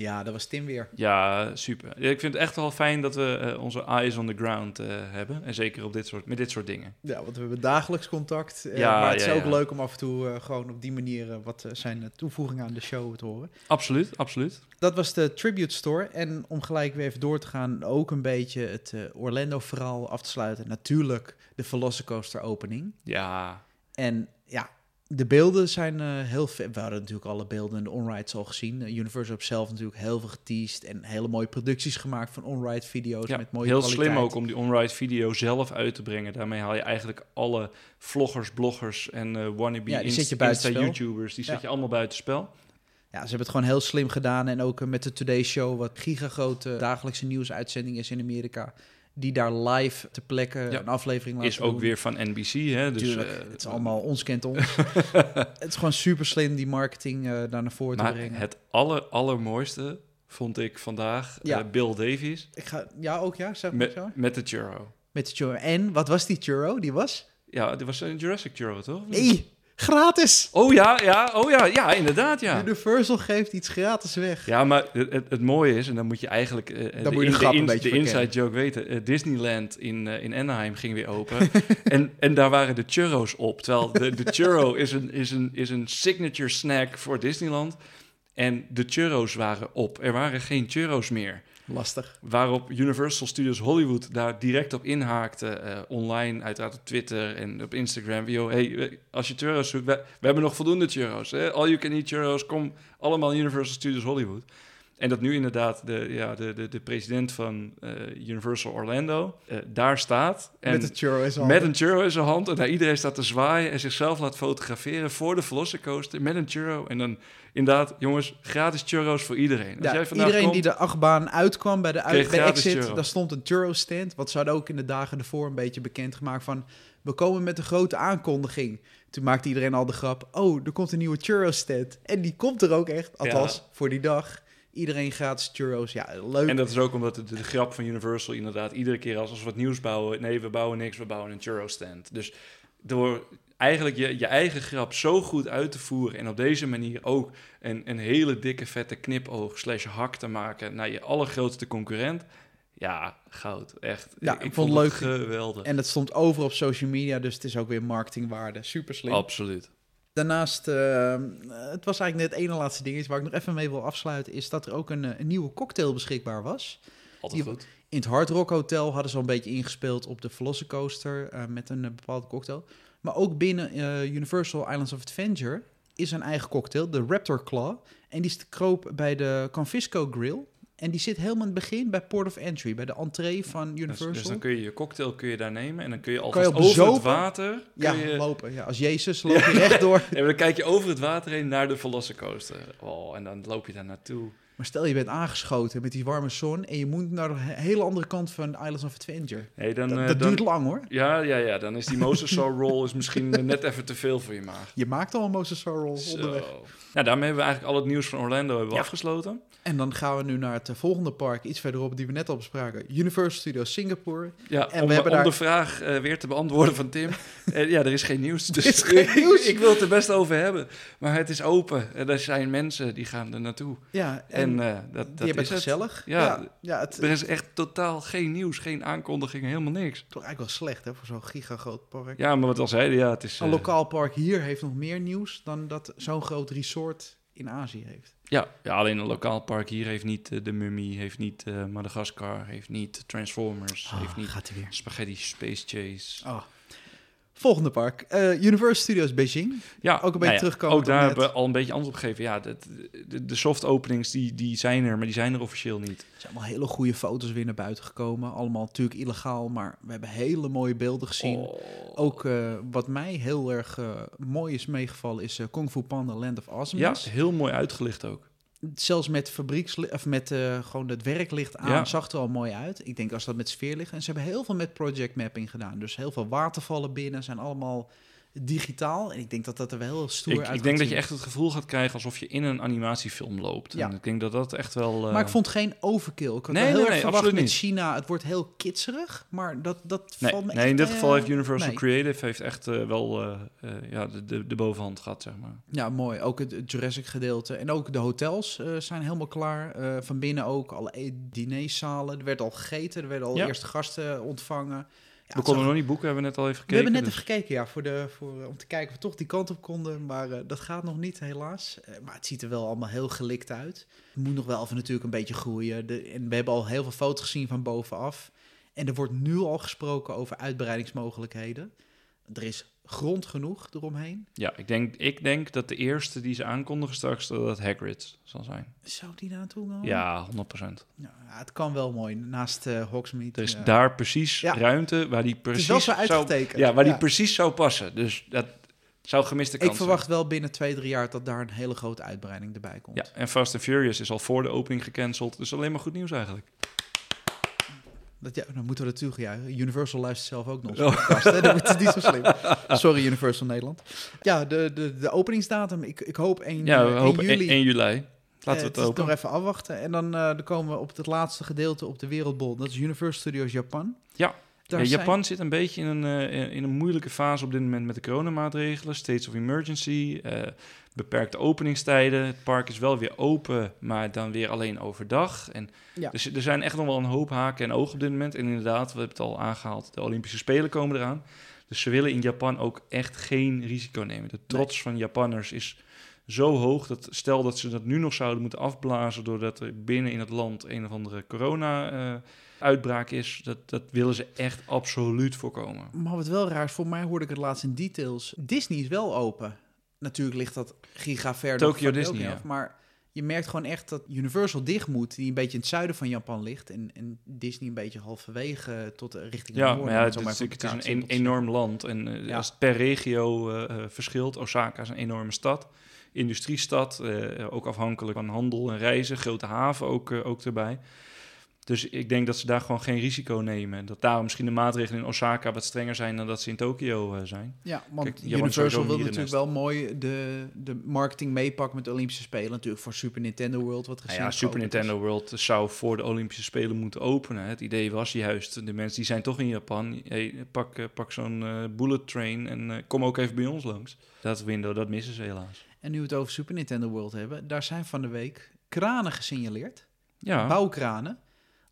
Ja, dat was Tim weer. Ja, super. Ik vind het echt wel fijn dat we eh, onze eyes on the ground eh, hebben. En zeker op dit soort, met dit soort dingen. Ja, want we hebben dagelijks contact. eh, Ja, maar het is ja, ook ja. leuk om af en toe gewoon op die manier wat zijn toevoegingen aan de show te horen. Absoluut, absoluut. Dat was de Tribute Store. En om gelijk weer even door te gaan, ook een beetje het Orlando-verhaal af te sluiten. Natuurlijk de Velocicoaster opening. Ja, En ja, de beelden zijn eh, heel vet. We hadden natuurlijk alle beelden in de onrides al gezien. Uh, Universal heeft zelf natuurlijk heel veel geteased en hele mooie producties gemaakt van onride video's ja met mooie heel kwaliteit. slim ook om die onride video zelf uit te brengen. Daarmee haal je eigenlijk alle vloggers, bloggers en eh wannabe Ja, die inst- zet je buitenspel. Insta-YouTubers, die zet Ja. je allemaal buitenspel. Ja, ze hebben het gewoon heel slim gedaan. En ook eh, met de Today Show, wat gigagrote dagelijkse nieuwsuitzending is in Amerika. Die daar live te plekke Ja. een aflevering laten Is ook doen. weer van NBC, hè? Dus, Tuurlijk, eh, het is allemaal ons kent ons. het is gewoon super slim die marketing eh, daar naar voren te Maar brengen. het aller, allermooiste vond ik vandaag Ja. eh, Bill Davies Ik ga, ja, ook ja, zeg maar met, zo. met de churro. Met de churro. En wat was die churro? Die was? Ja, dit was een Jurassic churro, toch? Nee, gratis! Oh ja, ja, oh ja, ja, inderdaad, ja. Universal geeft iets gratis weg. Ja, maar het, het, het mooie is, en dan moet je eigenlijk eh, moet je de grap een beetje de inside joke weten. eh, Disneyland in, eh, in Anaheim ging weer open. en, en daar waren de churros op. Terwijl de, de churro is een, is, een, is een signature snack voor Disneyland. En de churros waren op. Er waren geen churros meer. Lastig. Waarop Universal Studios Hollywood daar direct op inhaakte. eh, online, uiteraard op Twitter en op Instagram. Yo, hey, als je churros zoekt, we, we hebben nog voldoende churros. Hè? All you can eat churros, kom allemaal Universal Studios Hollywood. En dat nu inderdaad de, ja, de, de, de president van eh, Universal Orlando eh, daar staat. En met de churro is al. met een churro in zijn hand. En naar iedereen staat te zwaaien en zichzelf laat fotograferen voor de Velocicoaster met een churro. En dan inderdaad, jongens, gratis churros voor iedereen. Als Ja, jij iedereen komt, die de achtbaan uitkwam bij de, uit, bij exit, churro. daar stond een churro stand. Want ze hadden ook in de dagen ervoor een beetje bekendgemaakt van... we komen met een grote aankondiging. Toen maakte iedereen al de grap... oh, er komt een nieuwe churro stand. En die komt er ook echt, althans voor die dag. Iedereen gratis churros. Ja, leuk. En dat is ook omdat de, de grap van Universal inderdaad iedere keer als, als we wat nieuws bouwen, nee, we bouwen niks, we bouwen een churro stand. Dus door eigenlijk je, je eigen grap zo goed uit te voeren en op deze manier ook een, een hele dikke vette knipoog slash hak te maken naar je allergrootste concurrent. Ja, goud. Echt. Ja, ik vond het leuk. geweldig. En het stond over op social media, dus het is ook weer marketingwaarde. Super slim. Absoluut. Daarnaast, eh, het was eigenlijk net het ene laatste dingetje waar ik nog even mee wil afsluiten, is dat er ook een, eh, een nieuwe cocktail beschikbaar was. Altijd Die- goed. In het Hard Rock Hotel hadden ze al een beetje ingespeeld op de Velocicoaster eh met een bepaalde cocktail. Maar ook binnen Universal Islands of Adventure is een eigen cocktail, de Raptor Claw. En die is te koop bij de Confisco Grill. En die zit helemaal in het begin bij Port of Entry, bij de entree van Universal. dus dan kun je je cocktail kun je daar nemen en dan kun je alvast je over het water. ja, je, lopen. Ja, als Jezus loop je rechtdoor. Maar dan kijk je over het water heen naar de Velocicoaster. Oh, en dan loop je daar naartoe. Maar stel je bent aangeschoten met die warme zon en je moet naar de he- hele andere kant van Islands of Adventure. Nee, dan, Dat, eh, dat dan, duurt lang hoor. Ja, ja, ja, dan is die Mosasaur roll is misschien net even te veel voor je maag. Je maakt al een Moses roll onderweg. Nou, daarmee hebben we eigenlijk al het nieuws van Orlando hebben we Ja. afgesloten. En dan gaan we nu naar het eh, volgende park, iets verderop, die we net al bespraken. Universal Studios Singapore. Ja, En om, we hebben om daar- de vraag eh, weer te beantwoorden van Tim. Ja, er is geen nieuws. Dus is geen nieuws. ik wil het er best over hebben. Maar het is open. En er zijn mensen die gaan er naartoe. Ja, En, en, dat, die dat hebben is het gezellig. Ja. ja, ja, het Er is echt totaal geen nieuws, geen aankondigingen, helemaal niks. toch eigenlijk wel slecht hè, voor zo'n gigagroot park. Ja, maar wat al zeiden, ja, het is... Een eh, lokaal park hier heeft nog meer nieuws dan dat zo'n groot resort in Azië heeft. Ja, ja, alleen een lokaal park hier heeft niet eh, de Mummy, heeft niet eh, Madagaskar, heeft niet Transformers, heeft niet Ah, gaat weer. Spaghetti Space Chase. Oh. Volgende park, eh, Universal Studios Beijing. Ja, Ook een beetje nou ja, terugkomend Ook daar hebben we al een beetje antwoord op gegeven. Ja, dat, de, de soft openings die, die zijn er, maar die zijn er officieel niet. Er zijn allemaal hele goede foto's weer naar buiten gekomen. Allemaal natuurlijk illegaal, maar we hebben hele mooie beelden gezien. Oh. Ook eh, wat mij heel erg eh, mooi is meegevallen is Kung Fu Panda Land of Ja, Awesomeness. heel mooi uitgelicht ook. Zelfs met fabriekslicht, of met eh, gewoon het werklicht aan, Ja. zag er al mooi uit. Ik denk als dat met sfeerlicht. En ze hebben heel veel met project mapping gedaan. Dus heel veel watervallen binnen zijn allemaal digitaal. En ik denk dat dat er wel heel stoer Ik, uit ik denk dat je echt het gevoel gaat krijgen alsof je in een animatiefilm loopt. Ja. En ik denk dat dat echt wel... eh, Maar ik vond geen overkill. Ik had Nee, heel nee, erg nee, verwacht met. China. Het wordt heel kitserig, maar dat, dat Nee, valt me nee echt, in dit eh, geval heeft Universal. Creative heeft echt eh, wel ja, de, de, de bovenhand gehad, zeg maar. Ja, mooi. Ook het het Jurassic gedeelte. En ook de hotels zijn helemaal klaar. Van binnen ook alle e- dinerzalen. Er werd al gegeten. Er werden al Ja. eerste gasten ontvangen. Ja, we konden nog niet boeken, hebben we net al even we gekeken. hebben net dus- even gekeken, ja, voor de, voor, eh, om te kijken of we toch die kant op konden. Maar eh, dat gaat nog niet, helaas. Eh, maar het ziet er wel allemaal heel gelikt uit. Het moet nog wel even natuurlijk een beetje groeien. De, en we hebben al heel veel foto's gezien van bovenaf. En er wordt nu al gesproken over uitbreidingsmogelijkheden. Er is grond genoeg eromheen. Ja, ik denk, ik denk dat de eerste die ze aankondigen straks dat het Hagrid zal zijn. Zou die naartoe gaan? Ja, 100%. Ja, het kan wel mooi. Naast eh Hogsmeade. Er is ja. daar precies Ja. ruimte waar die Het precies is wel zo zou, uitgetekend. ja, waar die precies zou passen. Dus dat zou gemiste kans Ik verwacht wel binnen twee, drie jaar dat daar een hele grote uitbreiding erbij komt. Ja, en Fast and Furious is al voor de opening gecanceld. Dus alleen maar goed nieuws eigenlijk. Dat, ja, dan moeten we dat toejuichen. Universal luistert zelf ook nog. Oh. Podcast, hè? Dat is niet zo slim. Sorry, Universal Nederland. Ja, de, de, de openingsdatum. Ik, ik hoop 1, Ja, we eh, 1 hopen juli. 1, 1 juli. Laten we Eh, het is open. nog even afwachten. En dan, eh, dan komen we op het laatste gedeelte op de wereldbol. Dat is Universal Studios Japan. Ja. Daar Ja, zijn- Japan zit een beetje in een, eh, in een moeilijke fase op dit moment met de coronamaatregelen. States of emergency, eh, beperkte openingstijden. Het park is wel weer open, maar dan weer alleen overdag. En Ja. Dus er zijn echt nog wel een hoop haken en ogen op dit moment. En inderdaad, we hebben het al aangehaald, de Olympische Spelen komen eraan. Dus ze willen in Japan ook echt geen risico nemen. De trots van Japanners is zo hoog dat stel dat ze dat nu nog zouden moeten afblazen doordat er binnen in het land een of andere corona eh, uitbraak is, dat, dat willen ze echt absoluut voorkomen. Maar wat wel raar is, voor mij hoorde ik het laatst in details. Disney is wel open. Natuurlijk ligt dat giga ver Tokyo Disney, ja. Maar je merkt gewoon echt dat Universal dicht moet, die een beetje in het zuiden van Japan ligt. En, en Disney een beetje halverwege tot eh, richting het Ja, noorden. maar ja, het, is, het is een enorm land. En eh, Ja. als het per regio eh, verschilt, Osaka is een enorme stad. Industriestad, ook afhankelijk van handel en reizen. Grote haven ook, ook erbij. Dus ik denk dat ze daar gewoon geen risico nemen. En Dat daarom misschien de maatregelen in Osaka wat strenger zijn dan dat ze in Tokio eh, zijn. Ja, want Kijk, Universal wil natuurlijk wel mooi de, de marketing meepakken met de Olympische Spelen. Natuurlijk voor Super Nintendo World, wat Nou recent ja, Super is. Nintendo World zou voor de Olympische Spelen moeten openen. Het idee was juist, de mensen die zijn toch in Japan. Hey, pak eh, pak zo'n eh, bullet train en kom ook even bij ons langs. Dat window, dat missen ze helaas. En nu we het over Super Nintendo World hebben, daar zijn van de week kranen gesignaleerd. Ja, Bouwkranen.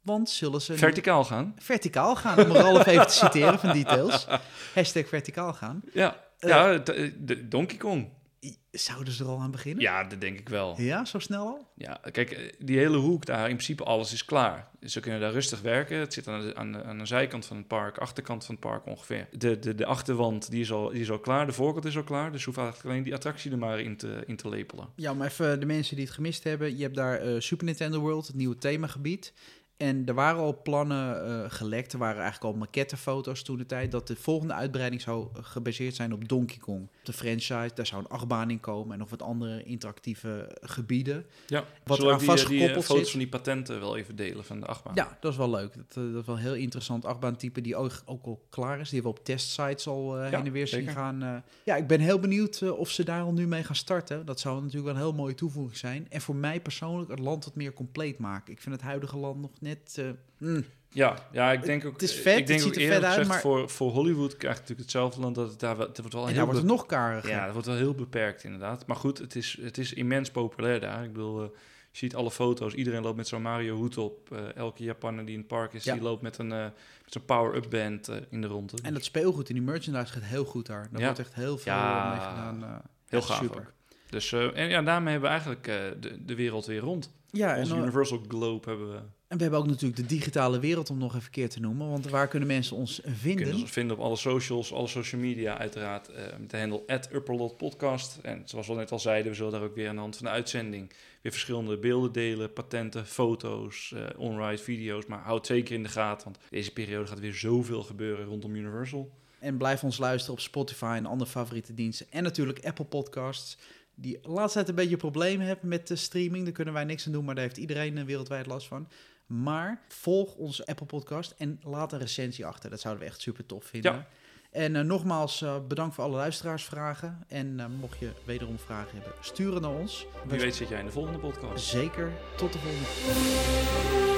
Want zullen ze verticaal gaan. verticaal gaan, om Ralf even te citeren van Details. Hashtag verticaal gaan. Ja, Eh, ja de Donkey Kong. Zouden ze er al aan beginnen? Ja, dat denk ik wel. Ja, zo snel al? Ja, kijk, eh, die hele hoek daar, in principe alles is klaar. Ze kunnen daar rustig werken. Het zit aan de, aan de, aan de zijkant van het park, achterkant van het park ongeveer. De, de, de achterwand die is, al, die is al klaar, de voorkant is al klaar. Dus je hoeft eigenlijk alleen die attractie er maar in te, in te lepelen. Ja, maar even de mensen die het gemist hebben. Je hebt daar eh, Super Nintendo World, het nieuwe themagebied. En er waren al plannen eh, gelekt. Er waren eigenlijk al maquettefoto's toen de tijd. Dat de volgende uitbreiding zou eh, gebaseerd zijn op Donkey Kong. De franchise, daar zou een achtbaan in komen. En nog wat andere interactieve gebieden. Ja, Wat we die, eh, die vastgekoppeld foto's zit. van die patenten wel even delen van de achtbaan? Ja, dat is wel leuk. Dat, dat is wel een heel interessant achtbaantype die ook, ook al klaar is. Die we op testsites al eh Ja, heen en weer zien zeker. gaan. ja, ik ben heel benieuwd of ze daar al nu mee gaan starten. Dat zou natuurlijk wel een heel mooie toevoeging zijn. En voor mij persoonlijk het land wat meer compleet maken. Ik vind het huidige land nog net... eh, mm. Ja, ja, ik denk ook. Het is vet, ik denk het ook ziet er vet uit, gezegd, maar- voor, voor Hollywood krijgt natuurlijk hetzelfde land dat het daar wel, het wordt wel En heel daar wordt het nog kariger. Ja, dat wordt wel heel beperkt inderdaad. Maar goed, het is, het is immens populair daar. Ik bedoel, eh, je ziet alle foto's. Iedereen loopt met zo'n Mario hoed op. Eh, elke Japaner die in het park is, Ja. die loopt met een eh, met zo'n power-up band eh, in de ronde. En dat speelgoed en die merchandise gaat heel goed daar. Daar Ja. wordt echt heel veel Ja, mee gedaan. eh, heel gaaf super. ook. Dus eh, en ja, daarmee hebben we eigenlijk eh, de, de wereld weer rond. Ja, en, Onze Universal Globe hebben we. En we hebben ook natuurlijk de digitale wereld om nog even keer te noemen. Want waar kunnen mensen ons vinden? Kunnen ons vinden op alle socials, alle social media uiteraard. eh, met de handle @upperlotpodcast. En zoals we net al zeiden, we zullen daar ook weer aan de hand van de uitzending weer verschillende beelden delen, patenten, foto's, eh on-ride video's. Maar houd zeker in de gaten, want deze periode gaat weer zoveel gebeuren rondom Universal. En blijf ons luisteren op Spotify en andere favoriete diensten. En natuurlijk Apple Podcasts. Die de laatste tijd een beetje problemen hebben met de streaming. Daar kunnen wij niks aan doen, maar daar heeft iedereen eh, wereldwijd last van. Maar volg onze Apple Podcast en laat een recensie achter. Dat zouden we echt super tof vinden. Ja. En eh, nogmaals, eh, bedankt voor alle luisteraarsvragen. En eh, mocht je wederom vragen hebben, stuur het naar ons. Wie weet zit jij in de volgende podcast. Zeker. Tot de volgende.